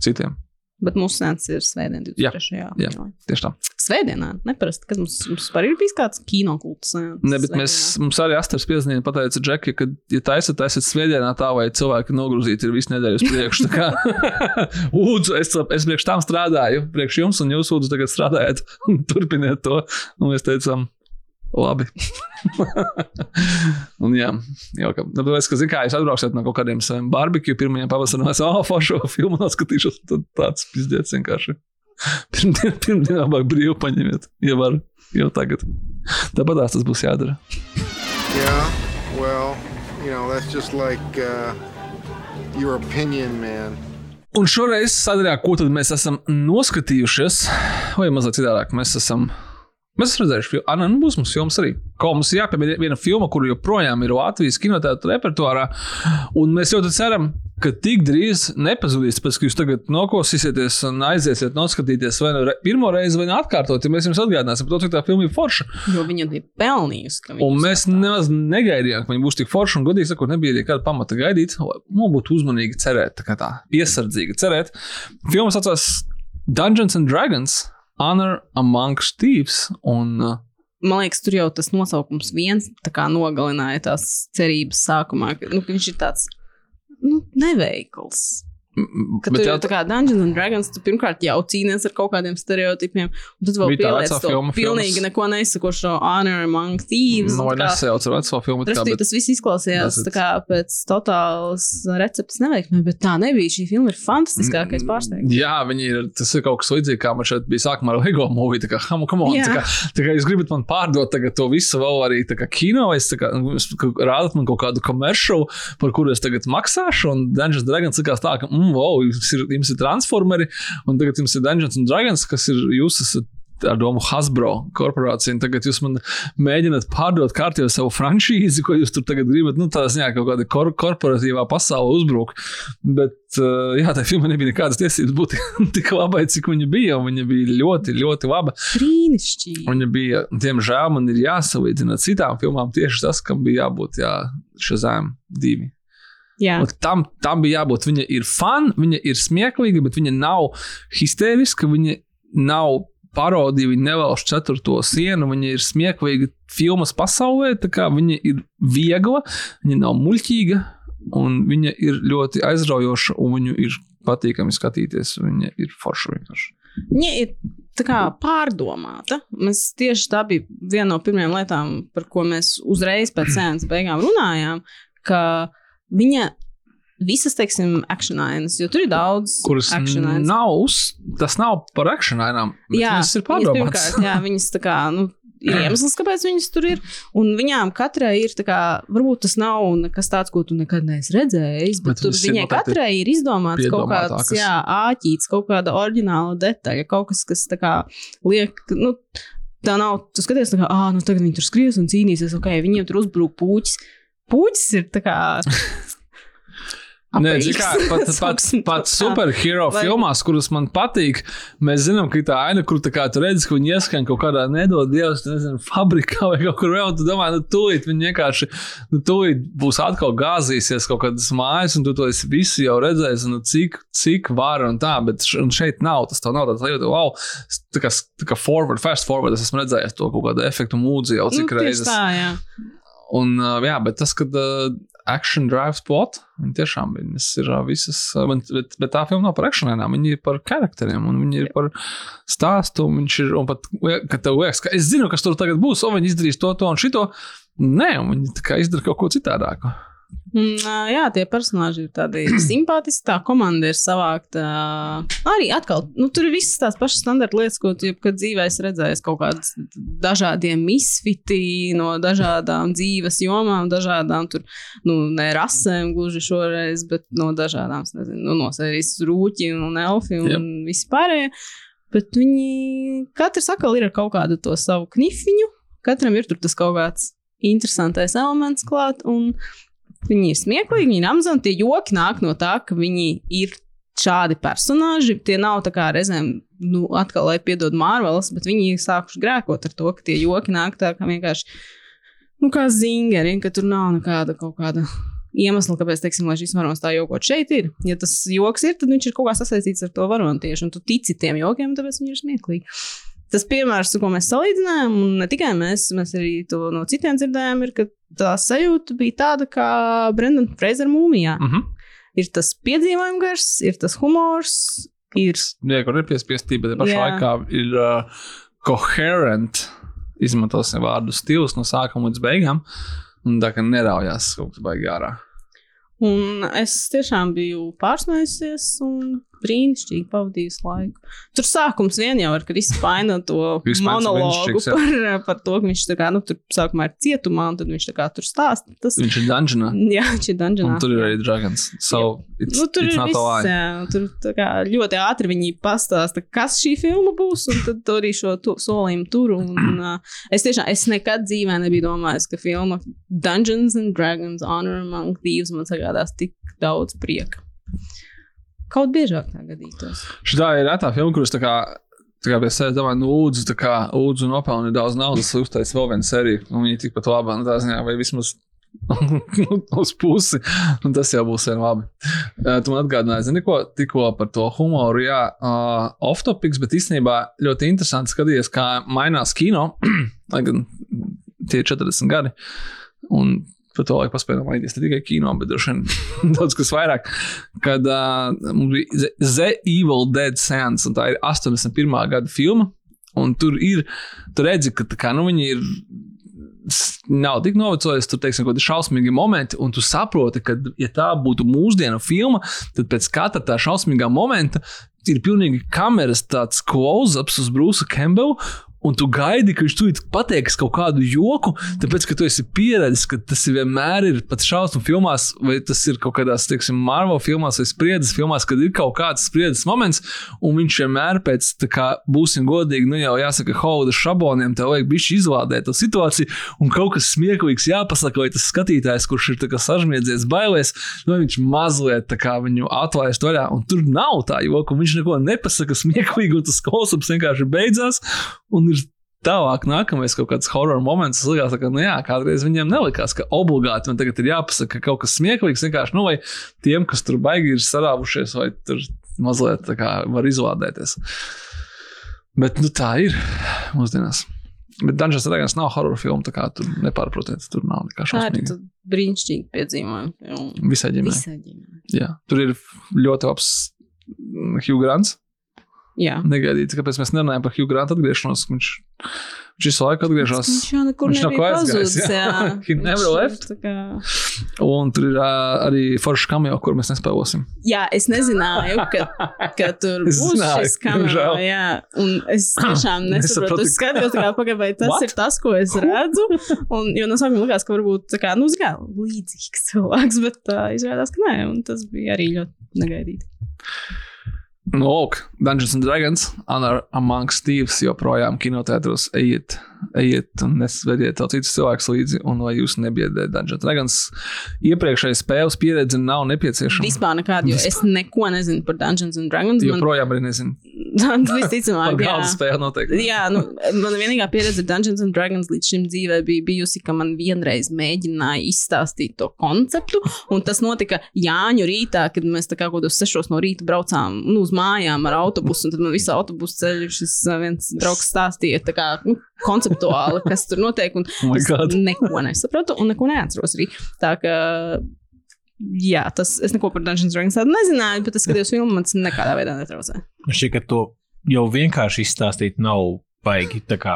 citiem. Bet mūsu sēns ir svētdien, Jā, 23. jā. jūlijā. Tieši tā. Svētdienā, neparasti, kad mums, mums par ir bijis kāds kinokults. Ne, bet mēs, mums arī Astars piezīmēja, pateica Džeki, ka, ja taisat, taisat svētdienā tā, vai cilvēki nogrūzīti ir visu nedēļu uz priekšu. Kā, Lūdzu, es, es priekš tam strādāju, priekš jums, un jūs lūdzu tagad strādājat turpiniet to. Un mēs teicām, labi. un jā, jau kā. Nu, tāpēc, ka, zin kā, es atbrauksiet no kaut kādiem saviem barbecue pirmajiem pavasariem, es oh, foršo filmu noskatīšos, tad tāds pizdiets vienkārši. Pirmdien, pirmdien labāk brīvi paņemiet, ja var, jau tagad. Tāpat tas būs jādara. Yeah, well, you know, that's just like uh, your opinion, man. Un šoreiz sadaļā, ko tad mēs esam noskatījušies, vai mazliet citādāk, mēs esam. Mēs esam redzējuši, filmu. Ah, nu, būs mums filmas arī. Ko mums ir jāpiemina viena filma, kur joprojām ir Latvijas kinoteātris repertuārā. Un mēs ļoti ceram, ka tik drīz nepazudīs, pēc ka jūs tagad noklausīsieties un aiziesiet noskatīties vai nu re- pirmo reizi, vai nu atkārtot, ja mēs jums atgādināsim par to, cik tā filma ir forša. Jo viņa ir pelnījusi. ka Un mēs nemaz negaidījām, ka viņi būs tik forši. Un, godīgi sakot, nebija nekāda pamata gaidīt. Mums būtu uzmanīgi cerēt, tā kā tā piesardzīgi cerēt. Filmas saucās Dungeons and Dragons, Honor Amongst Thieves. Un, uh, Man liekas, tur jau tas nosaukums viens tā nogalināja tās cerības sākumā, ka, nu, ka viņš ir tāds nu, neveikls. M- Ka bet tu jau tā kā Dungeons and Dragons, tu pirmkārt jau cīnies ar kaut kādiem stereotipiem, un tad vēl pieliec to filma, pilnīgi filmas. neko nesakošo Honor Among Thieves. no, tā kā- nesajauc ar veco filmu. kā, bet- tas viss izklausījās tā kā pēc totālas receptes neveiksmē, bet tā nebija. Šī filma ir fantastiskākais pārsteigums. Jā, viņi ir. Tas ir kaut kas līdzīgs, kā man šeit bija sākumā ar LEGO mūviju. Tā kā, come on, tā kā, tā kā jūs gribat man pārdot tagad to visu vēl arī tā kā kino, es tā kā, nu, rādat man kaut kādu komerciālu, par kuru es tagad maksāšu. Un Dungeons and Dragons likās tā, ka, mm, wow, jums ir, jums ir transformeri, un tagad jums ir Dungeons and Dragons, kas ir jūs esat. Ar domu Hasbro korporāciju. Tagad jūs man mēģināt pārdot kārtībā savu franšīzi, ko jūs tur tagad gribat. Nu, tā ziņā kaut kāda kor korporatīvā pasaule uzbruk. Bet, uh, jā, tā filma nebija nekādas tiesības būt tik labai, cik viņa bija. Viņa bija ļoti, ļoti laba. Brīnišķīgi. Viņa bija, diemžēl, man ir jāsalīdzina citām filmām tieši tas, kam bija jābūt jā, Shazam divi. Jā, Un Tam, tam bija jābūt. Viņa ir fun, viņa ir smieklīga, bet viņa nav histēriska. Viņa nav parodija, viņa nevelš ceturto sienu. Viņa ir smieklīga filmas pasaulē. Viņa ir viegla, viņa nav muļķīga, un viņa ir ļoti aizraujoša, un viņu ir patīkami skatīties. Viņa ir forša vienkārši. viņa ir tā kā pārdomāta. Mēs tieši tā bija viena no pirmajām lietām, par ko mēs uzreiz pēc sēnes beigām runājām, ka viņa visas, teiksim, akcionājas, jo tur ir daudz Kuras nav, uz, tas nav par akcionārām. Jā, tas ir viņas pārdomāts. pirmkārt, jā, viņas tā kā, nu, ir iemesls, kāpēc viņas tur ir. Un viņām katrai ir, tā kā, varbūt tas nav nekas tāds, ko tu nekad neesi redzējis, bet, Bet tur viņas viņai katrai ir izdomāts kaut kāds, jā, āķīts, kaut kāda oriģināla detaļa, kaut kas, kas kā liek, nu, tā nav, tu skaties, kā, ah, nu tagad viņi tur skries un cīnīsies, ok, viņiem tur uzbrūk puķis. Puķis ir tā kā. Nē, kā, pat, pat, pat superhero Vai- filmās, kuras man patīk, mēs zinām, ka tā aina, kur tu redzi, ka viņi ieskan kaut kādā nedod dievs, nezinu, fabrikā vai kaut kur vēl, un tu domā, nu, tūlīt viņi vienkārši, nu, tūlīt būs atkal gāzīsies kaut kādas mājas, un tu to esi visu jau redzējis, nu, cik, cik var un tā, bet šeit nav, tas nav tāds sajūta, wow, tā kā, tā kā forward, fast forward, es esmu redzējis to kaut kādu efektu mūdzi jau cik nu, reizes. Tā, jā. Un, uh, jā, bet tas, kad uh, action drive spot, viņi tiešām viņas ir uh, visas, uh, bet, bet, tā filma nav par actionēnām, viņi ir par charakteriem, un viņi ir par stāstu, un viņš ir, un pat, kad tev liekas, ka es zinu, kas tur tagad būs, o, viņi izdarīs to, to un šito, nē, un viņi tā kā izdara kaut ko citādāku. Un, ā, jā, tie personāļi ir tādi simpātiski. Tā komanda ir savākta. Arī atkal, nu, tur ir visas tās pašas standarta lietas, ko tu jebkad dzīvē esi redzējis. Kaut kādas dažādiem misfiti no dažādām dzīves jomām, dažādām tur, nu, ne rasēm gluži šoreiz, bet no dažādām, nezinu, nu, no sērijas rūķi un elfi un Jep. vispārējie. Bet viņi katrs atkal ir ar kaut kādu to savu knifiņu. Katram ir tur tas kaut kāds interesantais elements klāt. Un viņi ir smieklīgi, viņi ir amazoni. Tie joki nāk no tā, ka viņi ir šādi personāļi. Tie nav tā kā reizēm, nu, atkal, lai piedod Marvelas, bet viņi ir sākuši grēkot ar to, ka tie joki nāk tā kā vienkārši, nu, kā zingeri, ka tur nav nekāda kaut kāda. Iemesls, kāpēc, teiksim, šis varonis tā jokot šeit ir. Ja tas joks ir, tad viņš ir kaut kā sasaistīts ar to varoni tieši, un tu tici tiem jokiem, tāpēc viņi ir smieklīgi. Tas piemērs, ko mēs salīdzinājām, un ne tikai mēs, mēs arī to no citiem dzirdējām, ir, ka tā sajūta bija tāda kā Brendan Fraser mūmijā. Mhm. Ir tas piedzīvojums gars, ir tas humors, ir Jā, kur ir piespiestība, bet pašā laikā ir uh, coherent, izmantosim vārdu stils no sākuma līdz beigām. Un tā kā neraujās kaut kas baigi ārā. Un es tiešām biju pārsmējusies un brīnišķīgi pavadījusi laiku. Tur sākums vien jau ir, kad izpaina to monologu par, par to, ka viņš kā, nu, tur sākumā ir cietumā, un tad viņš kā tur stāsta. Tas, Viņš ir dungeonā. jā, viņš ir dungeonā. Un tur ir arī dragons. So, it's, Nu, tur it's ir viss, jā, tur kā ļoti ātri viņi pastāsta, kas šī filma būs, un tad arī šo tu, solījumu tur. Un, uh, es tiešām, es nekad dzīvē nebiju domājis, ka filma Dungeons and Dragons Honor Among Thieves man sagādās tik daudz prieka. Kaut biežāk tā gadītos. Šī ir reta filma, kuras tā kā. Tā kā sevis domāju, nu, Lūdzu, tā kā Lūdzu, nopelnīja daudz naudas, lai uztaisītu vēl vienu sēriju. Un viņi tikpat labi, nu, tā ziņā, vai vismaz uz pusi. Un tas jau būs vien labi. Uh, tu man atgādināji, zini, ko tikko par to humoru. Jā, uh, off-topics, bet īstenībā ļoti interesanti skatīties, kā mainās kino. Lai gan tie ir 40 gadi. Un par to laiku paspējām mainīties ne tikai kino, bet vien daudz kas vairāk. Kad uh, mums bija The- The Evil Dead Sands, un tā ir 81. gada filma. Un tur ir, tu redzi, ka kā, nu, viņi ir. Nav tik novecojis, tur teiksim, kaut kādi šausmīgi momenti, un tu saproti, ka, ja tā būtu mūsdienu filma, tad pēc katra tā šausmīgā momenta ir pilnīgi kameras tāds close-ups uz Brūsu Campbellu. Un tu gaidi, ka viņš tūlīt pateiks kaut kādu joku, tāpēc, ka tu esi pieredzējis, ka tas vienmēr ir pat šausmu filmās, vai tas ir kaut kādās, teiksim, Marvel filmās vai spriedzes filmās, kad ir kaut kāds spriedzes moments, un viņš vienmēr pēc, tā kā būsim godīgi, nu jau jāsaka, hauda šabloniem, tev vajag bišķi izvādēt to situāciju, un kaut kas smieklīgs jāpasaka, vai tas skatītājs, kurš ir tā kā sažmiedzies bailēs, nu viņš mazliet tā kā viņu atlaist vaļā, un tur nav tā joka, un viņš neko nepasaka smieklīgi, un tas klausums vienkārši beidzās, un tālāk, nākamais kaut kāds horror moments. Tas likās, ka, nu, jā, kādreiz viņiem nelikās, ka obligāti man tagad ir jāpasaka kaut kas smieklīgs. Vienkārši, nu, vai tiem, kas tur baigi ir sarāvušies, vai tur mazliet tā kā var izlādēties. Bet, nu, tā ir mūsdienās. Bet Dungeons and Dragons nav horror filma, tā kā tur nepārprotiet, tur nav nekā Tā ir šausmīga. tad brīnišķīgi piedzīvojumi. Visai ģimenei. Visai ģimenei. Jā, tur ir ļoti labs mm, Hugh Grants. Jā. Negaidīts, kāpēc mēs nerunājam par Hugh Grant atgriešanos. Viņš, viņš visu laiku atgriežas. Viņš jau nekur Viņš nebija pazudis. He never left. Kā... Un tur ir uh, arī foršs kameo, kur mēs nespēlosim. Jā, es nezināju, ka, ka tur būs zināju, šis diemžēl. Jā, un es tiešām nesaprotu. Es skatos, kā pagaidām, vai tas What? ir tas, ko es redzu. Un, jo no sākuma likās, ka varbūt kā, nu, kā līdzīgs cilvēks, bet uh, izrādās, ka nē, un tas bija arī ļoti negaidīti. Nu, lūk, Dungeons and Dragons, Honor Among Thieves joprojām kinotētros ejiet, ejiet un nesvediet vēl citus cilvēkus līdzi. Un lai jūs nebiedējat Dungeons and Dragons, iepriekšējais spēles pieredze nav nepieciešama. Vispār nekādu, jo es neko nezinu par Dungeons and Dragons. Man, Joprojām arī nezinu. Visticamāk, jā. spēli noteikti. Jā, nu, mana vienīgā pieredze ar Dungeons and Dragons līdz šim dzīvē bija bijusi, ka man vienreiz mēģināja izstāstīt to konceptu, un tas notika Jāņu rītā, kad mēs tā kā kaut kādos sešos no rīta braucām nu, uz mājām ar autobusu, un tad man visu autobusu ceļu šis viens draugs stāstīja tā kā nu, konceptuāli, kas tur notiek, un Oh es neko nesapratu, un neko neatceros arī. Tā kā Jā, tas es neko par Dungeons and Dragons tādu nezināju, bet es skatījos filmu, man tas nekādā veidā netraucē. Man šķiet, ka to jau vienkārši izstāstīt nav baigi tā kā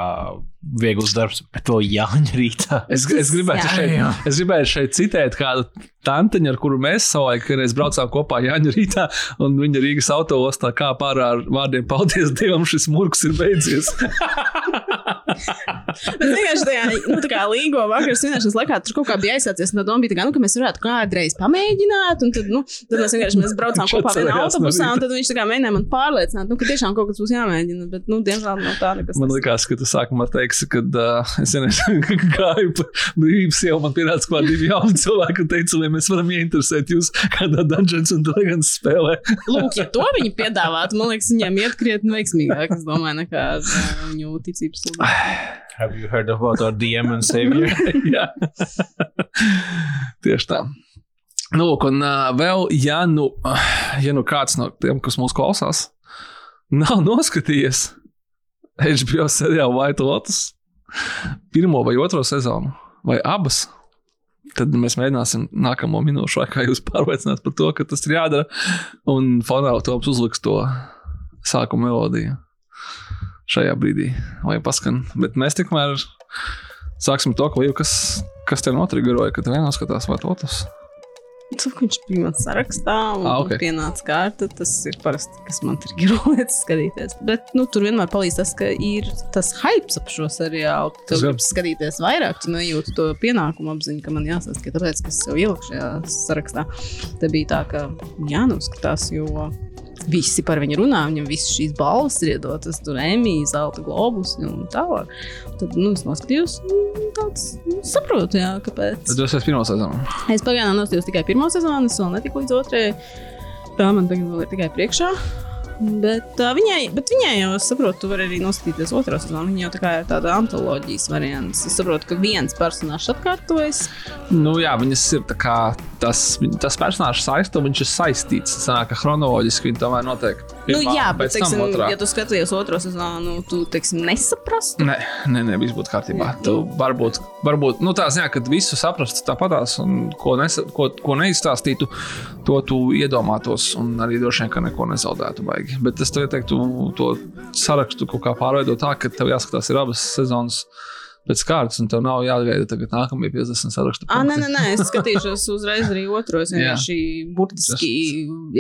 viegls darbs, bet vēl Jāņa rītā. Es, es, gribētu Jā. šeit, es gribētu šeit citēt kādu tantiņu, ar kuru mēs savulaik, braucām kopā Jāņa rītā, un viņa Rīgas autoostā kā pārā ar vārdiem paldies Dievam, šis murgs ir beidzies. Bet vienkārši tajā nu, tā kā līgo vakarā svinēšanas laikā tur kaut kā bija aizsācies. No doma bija tā, kā, nu, ka mēs varētu kādreiz pamēģināt. Un tad, nu, tad mēs vienkārši mēs braucām kopā vienā no autobusā, tad viņš mēģināja man pārliecināt, nu, ka tiešām kaut kas būs jāmēģina. Bet, nu, diemžēl nav tā nekas. Man liekas, ka tu sākumā teiksi, ka uh, es nezinu, gāju pa brīvības jau man pienāca klāt divi jauni cilvēki un teica, vai mēs varam ieinteresēt jūs kādā Dungeons and Dragons spēlē. Lūk, ja to viņi piedāvātu, man liekas, viņiem iet krietni veiksmīgāk. Es domāju, nekā viņu ticības sludināšanu. Have you heard about our DM and Savior? Jā. Tieši tā. Nu, lūk, un uh, vēl, ja nu, ja nu kāds no tiem, kas mūs klausās, nav noskatījies HBO seriālu White Lotus, pirmo vai otro sezonu, vai abas, tad mēs mēģināsim nākamo minūšu laikā jūs pārliecināt par to, ka tas ir jādara. Un fonā Toms uzliks to sākuma melodiju šajā brīdī, lai paskan. Bet mēs tikmēr sāksim to, ka, kas, kas tev notrigeroja, ka tev viennoskatās White Lotus. Tu, viņš bija mans sarakstā, un Ah, ok. okay. pienāca kārta. Tas ir parasti, kas man ir grūti skatīties. Bet nu, tur vienmēr palīdz tas, ka ir tas hype ap šo seriālu. Tu gribi skatīties vairāk, tu nejūti to pienākumu apziņu, ka man jāsaka, tāpēc, ka es jau ieliku šajā sarakstā. Te bija tā, ka jānoskatās, jo visi par viņu runā, viņam visas šīs balvas ir iedotas, tur Emīļa, Zelta globus un tālāk. Tad nu, es noskatījos, tāds nu, saprotu, jā, kāpēc. Bet tas ir pirmā sezona. Es pagaidām nostājos tikai pirmo sezonu, es vēl netiku līdz otrajai. Tā man tagad vēl ir tikai priekšā. Bet, uh, viņai, bet viņai jau, es saprotu, tu vari arī noskatīties otro sezonu. Viņa jau tā kā ir tāda antoloģijas variants. Es saprotu, ka viens personāžs atkārtojas. Nu, jā, viņas ir tā kā tas, tas personāžs saistīts, viņš ir saistīts. Tas nāk, ka chronoloģiski viņi tomēr Nu, pirmā, jā, un bet, teiksim, otrā. ja tu skaties otro sezonu, nu, tu teiksim, nesaprastu. Nē, nē, nē, viss būtu kārtībā. Tu varbūt, varbūt nu, tā ziņā, ka visu saprastu tāpatās, un ko, nesa, ko, ko neizstāstītu, to tu iedomātos, un arī droši vien, ka neko nezaudētu baigi. Bet es tev ieteiktu to sarakstu kaut kā pārveidot tā, ka tev jāskatās ir abas sezonas pēc kārtas, un tev nav jāgaida tagad nākamie 50 sarakstu. Ah, nē, nē, nē, es skatīšos uzreiz arī otro. Es vienkārši burtiski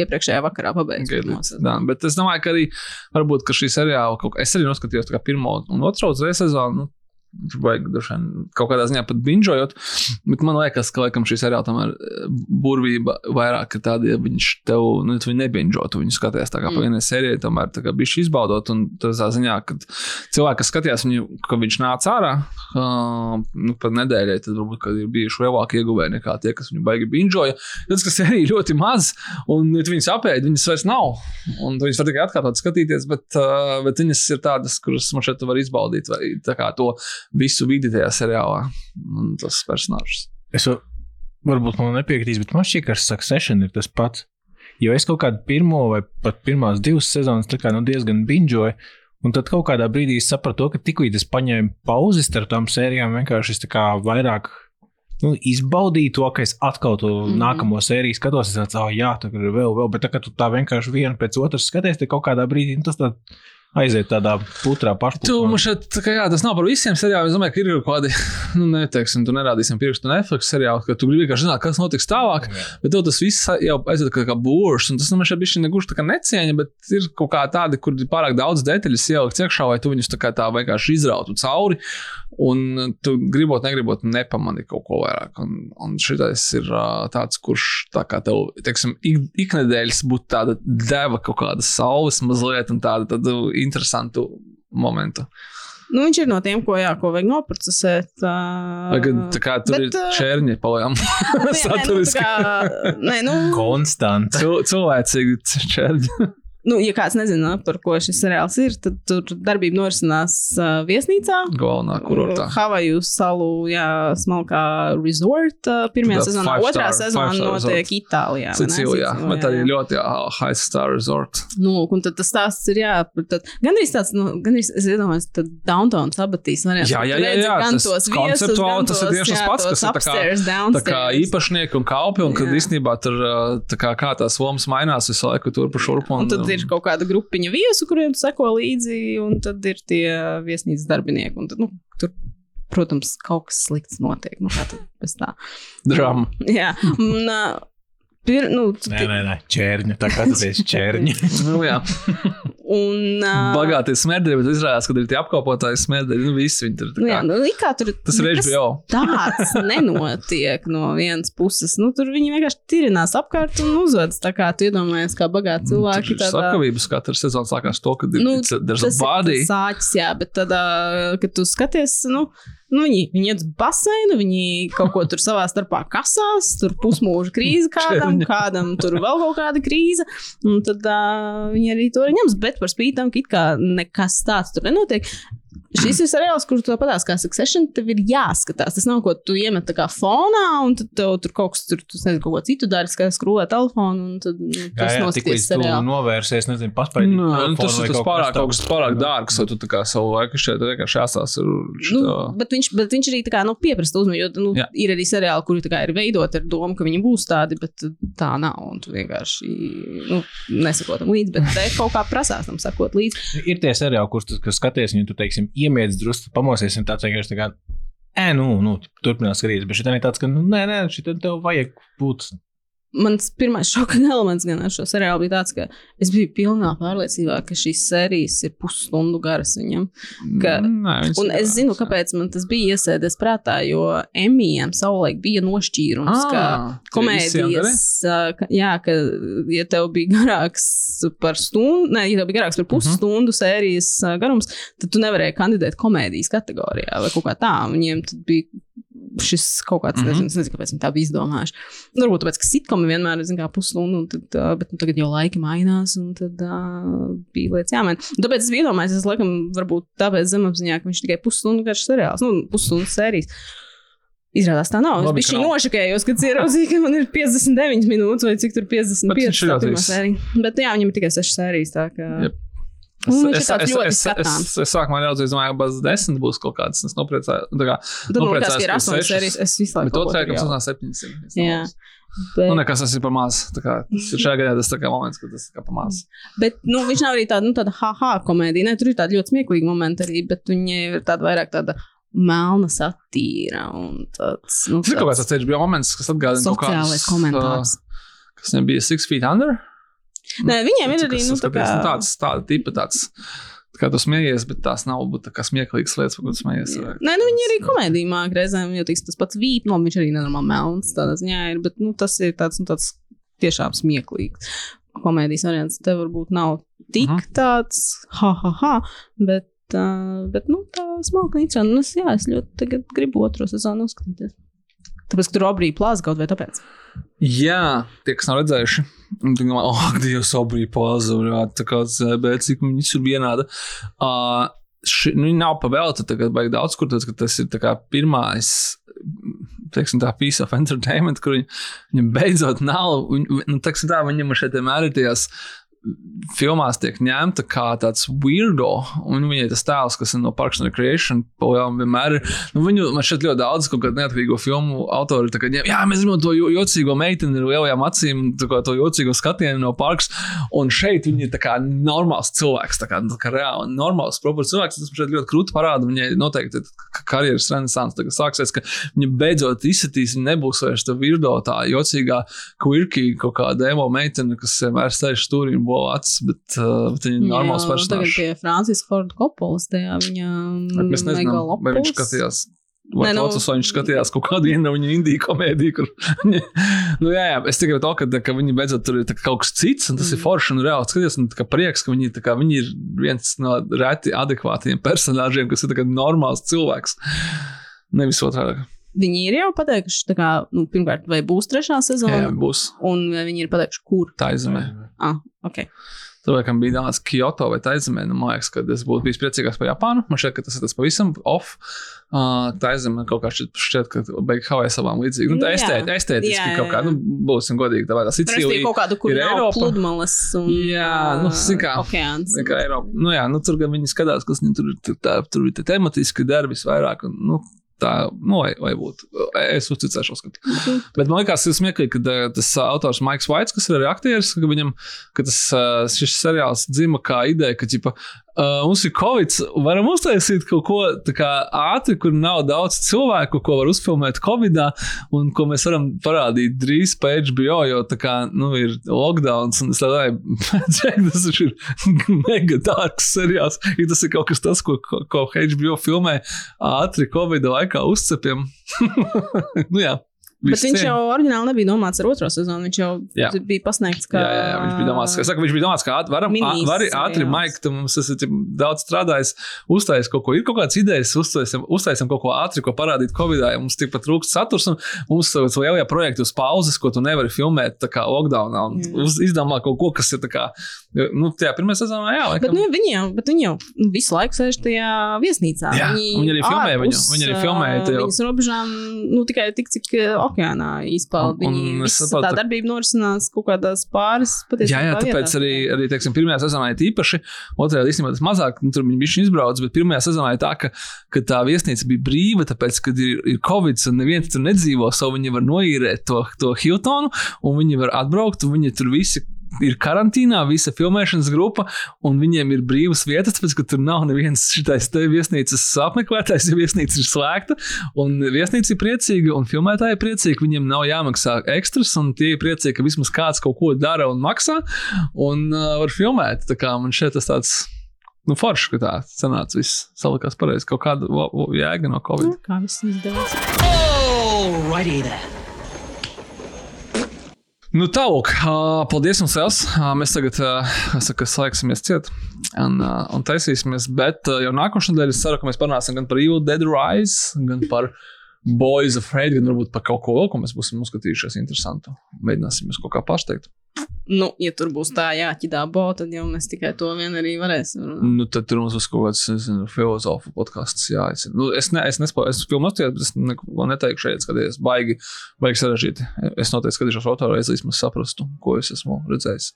iepriekšējā vakarā. Jā, bet es domāju, ka arī varbūt ka šī seriāla, kaut, es arī noskatījos pirmo un otro uzreiz sezonu. Nu, Kaut kādā ziņā pat binžojot. Bet man liekas, ka laikam, šī seriāla tomēr eh, burvība vairāk ir tāda, ja viņš tev nu, tu viņu nebinžotu. Viņu skaties tā kā mm. pa vienai sērijai, tomēr tā kā bija izbaudot. Un tas tā ziņā, ka cilvēki, kas skatījās viņu, ka viņš nāca ārā uh, nu, pat nedēļai, tad varbūt kad ir bijuši lielāki ieguvēji nekā tie, kas viņu baigi binžoja. Tas, kas ir ļoti maz, un ja tu viņus apēdi, viņas vairs nav. Un viņas var tikai atkārtot skatīties, bet, uh, bet viņas ir tādas, kuras man šeit var izbaudīt, vai tā kā to visu vidi tajā seriālā. Un tas personāžs. Es va- varbūt man nepiekritīs, bet man šķiet, ka Succession ir tas pats. Jo es kaut kādu pirmo vai pat pirmās divas sezonas tā kā, nu, diezgan binžoju. Un tad kaut kādā brīdī es sapratu, to, ka tikko es paņēmu pauzi starp tām sērijām, vienkārši es tā kā vairāk nu, izbaudīju to, ka es atkal to mm. -hmm. nākamo sēriju skatos. Es domāju, oh, jā, tur ir vēl, vēl, bet tā, kad tu tā vienkārši vienu pēc otras skaties, tad kaut kādā brīdī nu, tas tā aiziet tādā putrā jā, tas nav par visiem seriāliem. Es domāju, ka ir kaut kādi, nu, neteiksim, tu nerādīsim pirkstu Netflix seriālu, ka tu gribi vienkārši zināt, kas notiks tālāk. Bet tev tas viss jau aiziet kā, kā būrs, un tas nu, man šeit bija negluži necieņa, bet ir kaut kā tādi, kur ir pārāk daudz detaļas ielikts iekšā, vai tu viņus tā kā tā vienkārši izrautu cauri. Un tu gribot, negribot, nepamani kaut ko vairāk. Un, un šitais ir tāds, kurš tā kā tev, teiksim, ik, iknedēļas būtu tāda deva kaut kāda saules mazliet un tāda, tāda interesantu momentu. Nu, viņš ir no tiem, ko, jā, ko vajag noprocesēt. Uh, Vai kad tā kā tur bet, ir ā, čērņi nu, tā Saturiski. kā, nē, nu, Konstants. Cil- Cilvēcīgi čērņi. Nu, ja kāds nezina, par ko šis seriāls ir, tad tur darbība norisinās uh, viesnīcā. Galvenā kurortā. Havaju salu, jā, smalkā resort. Uh, pirmajā Tā sezonā, otrā sezonā notiek resort. Itālijā. Sicīlijā, Bet arī jā. ļoti jā, high star resort. Nu, lūk, un tad tas stāsts ir, jā, tad gandrīz tāds, nu, gandrīz, es iedomājos, tad downtown sabatīs variants. Jā, jā, jā, redzi jā, gan tos viesus, gan tas ir tieši tas jā, pats, kas ir tā kā- Tā kā īpašnieki un kalpi, un kad Jā. īstenībā tur ā, tā kā, kā tās lomas mainās visu laiku tur pa šurpu. Un tad ir ir kaut kāda grupiņa viesu, kuriem tu seko līdzi, un tad ir tie viesnīcas darbinieki. Un tad, nu, tur, protams, kaut kas slikts notiek. Nu, kā tad bez tā? Drama. Jā, un, uh, pir, nu, Nē, nē, nē, čērņi. Tā kā tas ir čērņi. Nu, jā, un, uh, bagātie smērdēji, bet izrādās, ka ir tie apkalpotāji smērdēji. Nu, visi viņi tur. Nu, jā, nu, kā tur Tas ir HBO. Tāds nenotiek no vienas puses. Nu, tur viņi vienkārši tirinās apkārt un uzvedas. Tā kā tu iedomājies, kā bagāti cilvēki. Tur ir Slepkavības katra sezona sākās to, ka ir Nu, it's a- there's a tas body. ir sācis, jā, bet tad, kad tu skaties, nu, nu viņi, viņi iet uz baseinu, viņi kaut ko tur savā starpā kasās, tur pusmūža krīze kādam, kādam tur vēl kaut kāda krīze, un tad uh, viņi arī to arī ņems, bet par spīti tam, ka nekas tāds tur nenotiek. Šis ir seriāls, kur tu patās kā Succession, tev ir jāskatās. Tas nav ko tu iemet tā kā fonā, un tad tev tur kaut kas tur, tu nezinu, kaut ko citu dari, kā skrūvē telefonu, un tad nu, tas noskaties seriālu. novērsies, nezinu, paspēj. Nu, nu, tas ir tas pārāk, kaut kas pārāk dārgs, vai tu tā kā savu laiku šeit vienkārši jāstās ar Nu, šito. bet, viņš, bet viņš arī tā kā, nu, pieprasa uzmanību, jo nu, Jā. ir arī seriāli, kuri tā kā ir veidoti ar domu, ka viņi būs tādi, bet tā nav. Un tu vienkārši nu, nesakot tam līdzi, bet te kaut kā prasās tam sakot līdzi. Ir tie seriāli, kurus tu skaties, un tu, teiksim, iemiedz drusku, pamosies, un tāds vienkārši tā kā, ē, nu, nu turpinās skatīties. Bet šī ir tāds, ka, nu, nē, nē, šī tev vajag būt. Mans pirmais šoka elements gan ar šo seriālu bija tāds, ka es biju pilnā pārliecībā, ka šīs sērijas ir pusstundu garas viņam. ka- Nē, viņas Un es zinu, kāpēc man tas bija iesēdies prātā, jo Emijam savulaik bija nošķīrums, ka Ah, komēdijas, ka, jā, ka, ja tev bija garāks par stundu, ne, ja tev bija garāks par pusstundu sērijas ā, garums, tad tu nevarēji kandidēt komēdijas kategorijā vai kaut kā tā. Viņiem tad bija šis kaut kāds, mm Mhm. -hmm. nezinu, nezinu, kāpēc viņi tā bija izdomājuši. Nu, Varbūt tāpēc, ka sitkomi vienmēr ir pusstundu, un tad, ā, bet nu, tagad jau laiki mainās, un tad uh, bija lietas jāmaina. Tāpēc es biju iedomājies, es laikam, varbūt tāpēc zemapziņā, ka viņš tikai pusstundu garš seriāls, nu, pusstundu sērijas. Izrādās tā nav. Es Labi, biju ka šī nav. nošakējos, kad ieraudzīju, ka man ir 59 minūtes vai cik tur 55. Bet viņš ir tā ļoti pirmā īss. sērija. Bet jā, viņam ir tikai 6 sērijas. Tā kā... Jep. Ir Es, tāds es, es, es, es, es sākumā raudzīju, domāju, ka bez desmit būs kaut kāds. Es liekas, nopriecājos, ka ir ka 8 sešas. sērijas. Es visu laiku Bet ceru, ka jau- nav 700. Jā. Nu, Bet, nekas tas ir par maz. Ir šajā gadā tas kā moments, kad tas ir par maz. bet nu, viņš nav arī tāda, nu, tāda ha-ha komēdija. Ne, tur ir tādi ļoti smieklīgi momenti arī, bet viņi ir tāda vairāk tāda melna satīra tāds. Nu, Tas ir kaut kāds tāds HBO moments, kas atgādina kaut sociālais komentārs. Uh, kas nebija Six Feet Under. Nē, viņiem ir arī nu, tā kā, nu, tāds, tāda tipa tāds. Tā kā tu smējies, bet tās nav būt tā smieklīgas lietas, par tu smējies. Nē, nu, viņi arī komēdijā māca reizēm, jo tiks, tas pats vīp, no viņš arī nenormāli melns. Tādā ziņā ir, bet nu, tas ir tāds, nu, tāds tiešām smieklīgs. Komēdijas variants te varbūt nav tik uh Mhm. -huh. tāds, ha, ha, ha, bet, uh, bet nu, tā smalka interesanti. Nu, es, jā, es ļoti gribu otro sezonu uzskatīties. Tāpēc, ka tur obrī plāns kaut vai tāpēc. Jā, tie, kas nav redzējuši, domā, oh, Dievs, obrī pazūrā, tā kā bet cik viņi visur vienāda. Uh, ši, nu, nav pavēlta tagad baigi daudz, kur tas, tas ir pirmais. Teiksim, tā piece of entertainment, kur viņi, viņam beidzot nav. Viņi, nu, teiksim, tā, viņam šeit vienmēr ir tajās filmās tiek ņemta kā tāds weirdo, un viņai tas tēls, kas ir no Parks and Recreation, jau vienmēr ir. Nu, viņu man šeit ļoti daudz, kaut kāda neatkarīgo filmu autori, tā kā, ņem, jā, mēs gribam to jo- jocīgo meiteni ar lielajām acīm, kā to jocīgo skatienu no Parks, un šeit viņi ir tā kā normāls cilvēks, tā kā, tā kā reāli normāls, proports cilvēks, tas man šeit ļoti krūti parāda, viņai noteikti karjeras renesans tagad sāksies, ka viņa beidzot izsitīs, viņa nebūs vairs tā virdo, tā jocīgā, quirky, kaut kāda emo meitene, kas vienmēr sēž stūrī un bo acis, bet, uh, bet viņa ir normāls Jā, Tagad personāžs. pie Francis Ford Koppolas tajā viņa nezinām, vai viņš Megalopolis. skatījās. Vai nu- Procesā viņš skatījās kaut kādu vienu viņa indiju komēdiju, kur. viņa- nu, jā, jā, es tikai to, ka, ka viņi beidzot tur ir kaut kas cits, un tas mm. ir forši un reāli skaties. Un, prieks, ka viņi, kā, viņi ir viens no reti adekvātiem personāžiem, kas ir normāls cilvēks. Nevis otrādi. Viņi ir jau pateikuši, kā, nu, pirmkārt, vai būs trešā Jā, sezona, būs un viņi ir pateikuši, kur. tā izmē. Ah, okay. Cilvēkam bija tāds Kyoto vai Taizemē, nu, man liekas, ka es būtu bijis priecīgāks par Japānu. Man šķiet, ka tas ir tas pavisam off. Uh, Taizemē kaut kā šķiet, šķiet ka beigas Havaju savām līdzīgi. Nu, tā Nu, estēt, estētiski Jā, jā, kaut kā, nu, būsim godīgi. Tā vai tā Tur ir Sicīlija. kaut kāda, kur ir Eiropa. pludmales un Jā, nu, zin kā, okeāns. Kā Eiropa. Nu, jā, nu, tur gan viņi skatās, kas viņiem tur, tur, tā, tur ir te tematiski darbi visvairāk. Un, nu, Tā, nu, vai, vai būtu. Es uzticēšos. Ka... Bet man liekas, tas smieklīgi, ka uh, tas autors Maiks Vaits, kas ir arī aktieris, ka viņam ka tas, uh, šis seriāls dzima kā ideja, ka ģipa, uh, mums ir covid, varam uztaisīt kaut ko tā kā ātri, kur nav daudz cilvēku, ko var uzfilmēt covid, un ko mēs varam parādīt drīz pa HBO, jo tā kā nu, ir lockdowns, un es domāju, tas ir mega dārgs seriāls. Ja tas ir kaut kas ko, ko, ko HBO filmē ātri covid laikā uzcepjam. nu, jā. Bet viņš jau oriģināli nebija domāts ar otro sezonu. Viņš jau Jā. bija pasniegts kā. Jā, jā, jā, viņš bija domāts, ka, saku, viņš bija domāts, ka varam, Minis ā- vari ātri. Maik, tu mums esi daudz strādājis, uztaisīt kaut ko. Ir kaut kādas idejas, uztaisām kaut ko ātri, ko parādīt Covid-19. Ja mums tikpat trūkst saturs, un mums ir lielajā projekta uz pauzes, ko tu nevari filmēt tā kā lockdownā. Izdomā kaut ko, kas ir tā kā, nu, tajā pirmajā sezonā, Bet laikam. nu, viņi, jau, viņi jau visu laiku sēž tajā viesnīcā. Jā, viņi arī filmēja ārpus, viņi arī filmēja Viņas robežām nu, tikai tik, cik okeānā izpauda. Viņi tā darbība norisinās kaut kādās pāris patiesībā. Jā, jā, tāpēc arī, arī teiksim, pirmajā sezonā ir īpaši, otrajā īstenībā tas mazāk, nu, tur viņi bija izbraucis, bet pirmajā sezonā ir tā, ka, ka tā viesnīca bija brīva, tāpēc, ka ir, ir Covid un neviens tur nedzīvo, so viņi var noīrēt to, to Hiltonu un viņi var atbraukt un viņi tur visi. Ir karantīnā visa filmēšanas grupa, un viņiem ir brīvas vietas, tāpēc, ka tur nav nevienas šitais te viesnīcas apmeklētājs, jo viesnīca ir slēgta. Un viesnīca ir priecīga, un filmētāji ir priecīgi. Viņiem nav jāmaksā ekstras, un tie ir priecīgi, ka vismaz kāds kaut ko dara un maksā, un uh, var filmēt. Tā kā man šeit tas tāds. Nu, forši, ka tā sanāca. Viss salikās pareizi. Kaut kāda jēga no Covid. Nu, Kā viss izdevās? Alrighty then. Nu, tālāk, paldies jums,Els. Ā, Mēs tagad, saku, slēgsimies ciet un, un taisīsimies. Bet jau nākošais nedēļa es ceru, ka mēs parunāsim gan par Evil Dead Rise, gan par Boys Afraid, gan varbūt par kaut ko vēl, ko mēs būsim uzskatījušies interesantu. Mēģināsim jūs kaut kā pārsteigt. Nu, ja tur būs tā jāķidā bo, tad jau mēs tikai to vien arī varēsim. runāt. Nu, tad tur mums būs kaut kāds nezinu, filozofu podkāsts. Jā, es, nu, es, ne, es nespēju, es filmu nostājos, bet es neko neteikšu šeit, skaties, baigi, baigi sarežģīti. Es noteikti skatīšos otru reizi, lai vismaz saprastu, ko es esmu redzējis.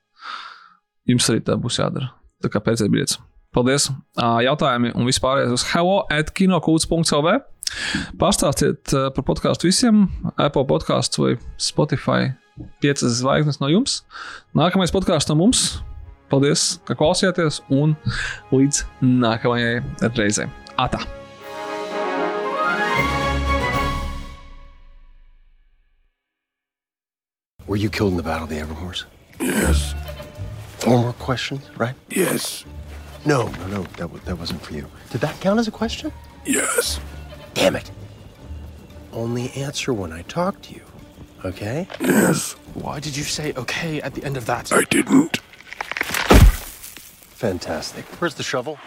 Jums arī tā būs jādara. Tā kā pēc brīdis. Paldies! Jautājumi un vispārējais uz hello at kinokūts.lv. Pastāstiet par podkāstu visiem, Apple podkāstu vai Spotify. Piecas zvaigznes no jums. Nākamais podkāsts no mums. Paldies, ka klausījāties, un līdz nākamajai reizei. Atā! Were you killed in the Battle of the Evermores? Yes. Four more questions, right? Yes. No, no, no. That, wa- that wasn't for you. Did that count as a question? Yes. Damn it. Only answer when I talk to you. Okay? Yes. Why did you say okay at the end of that? I didn't. Fantastic. Where's the shovel?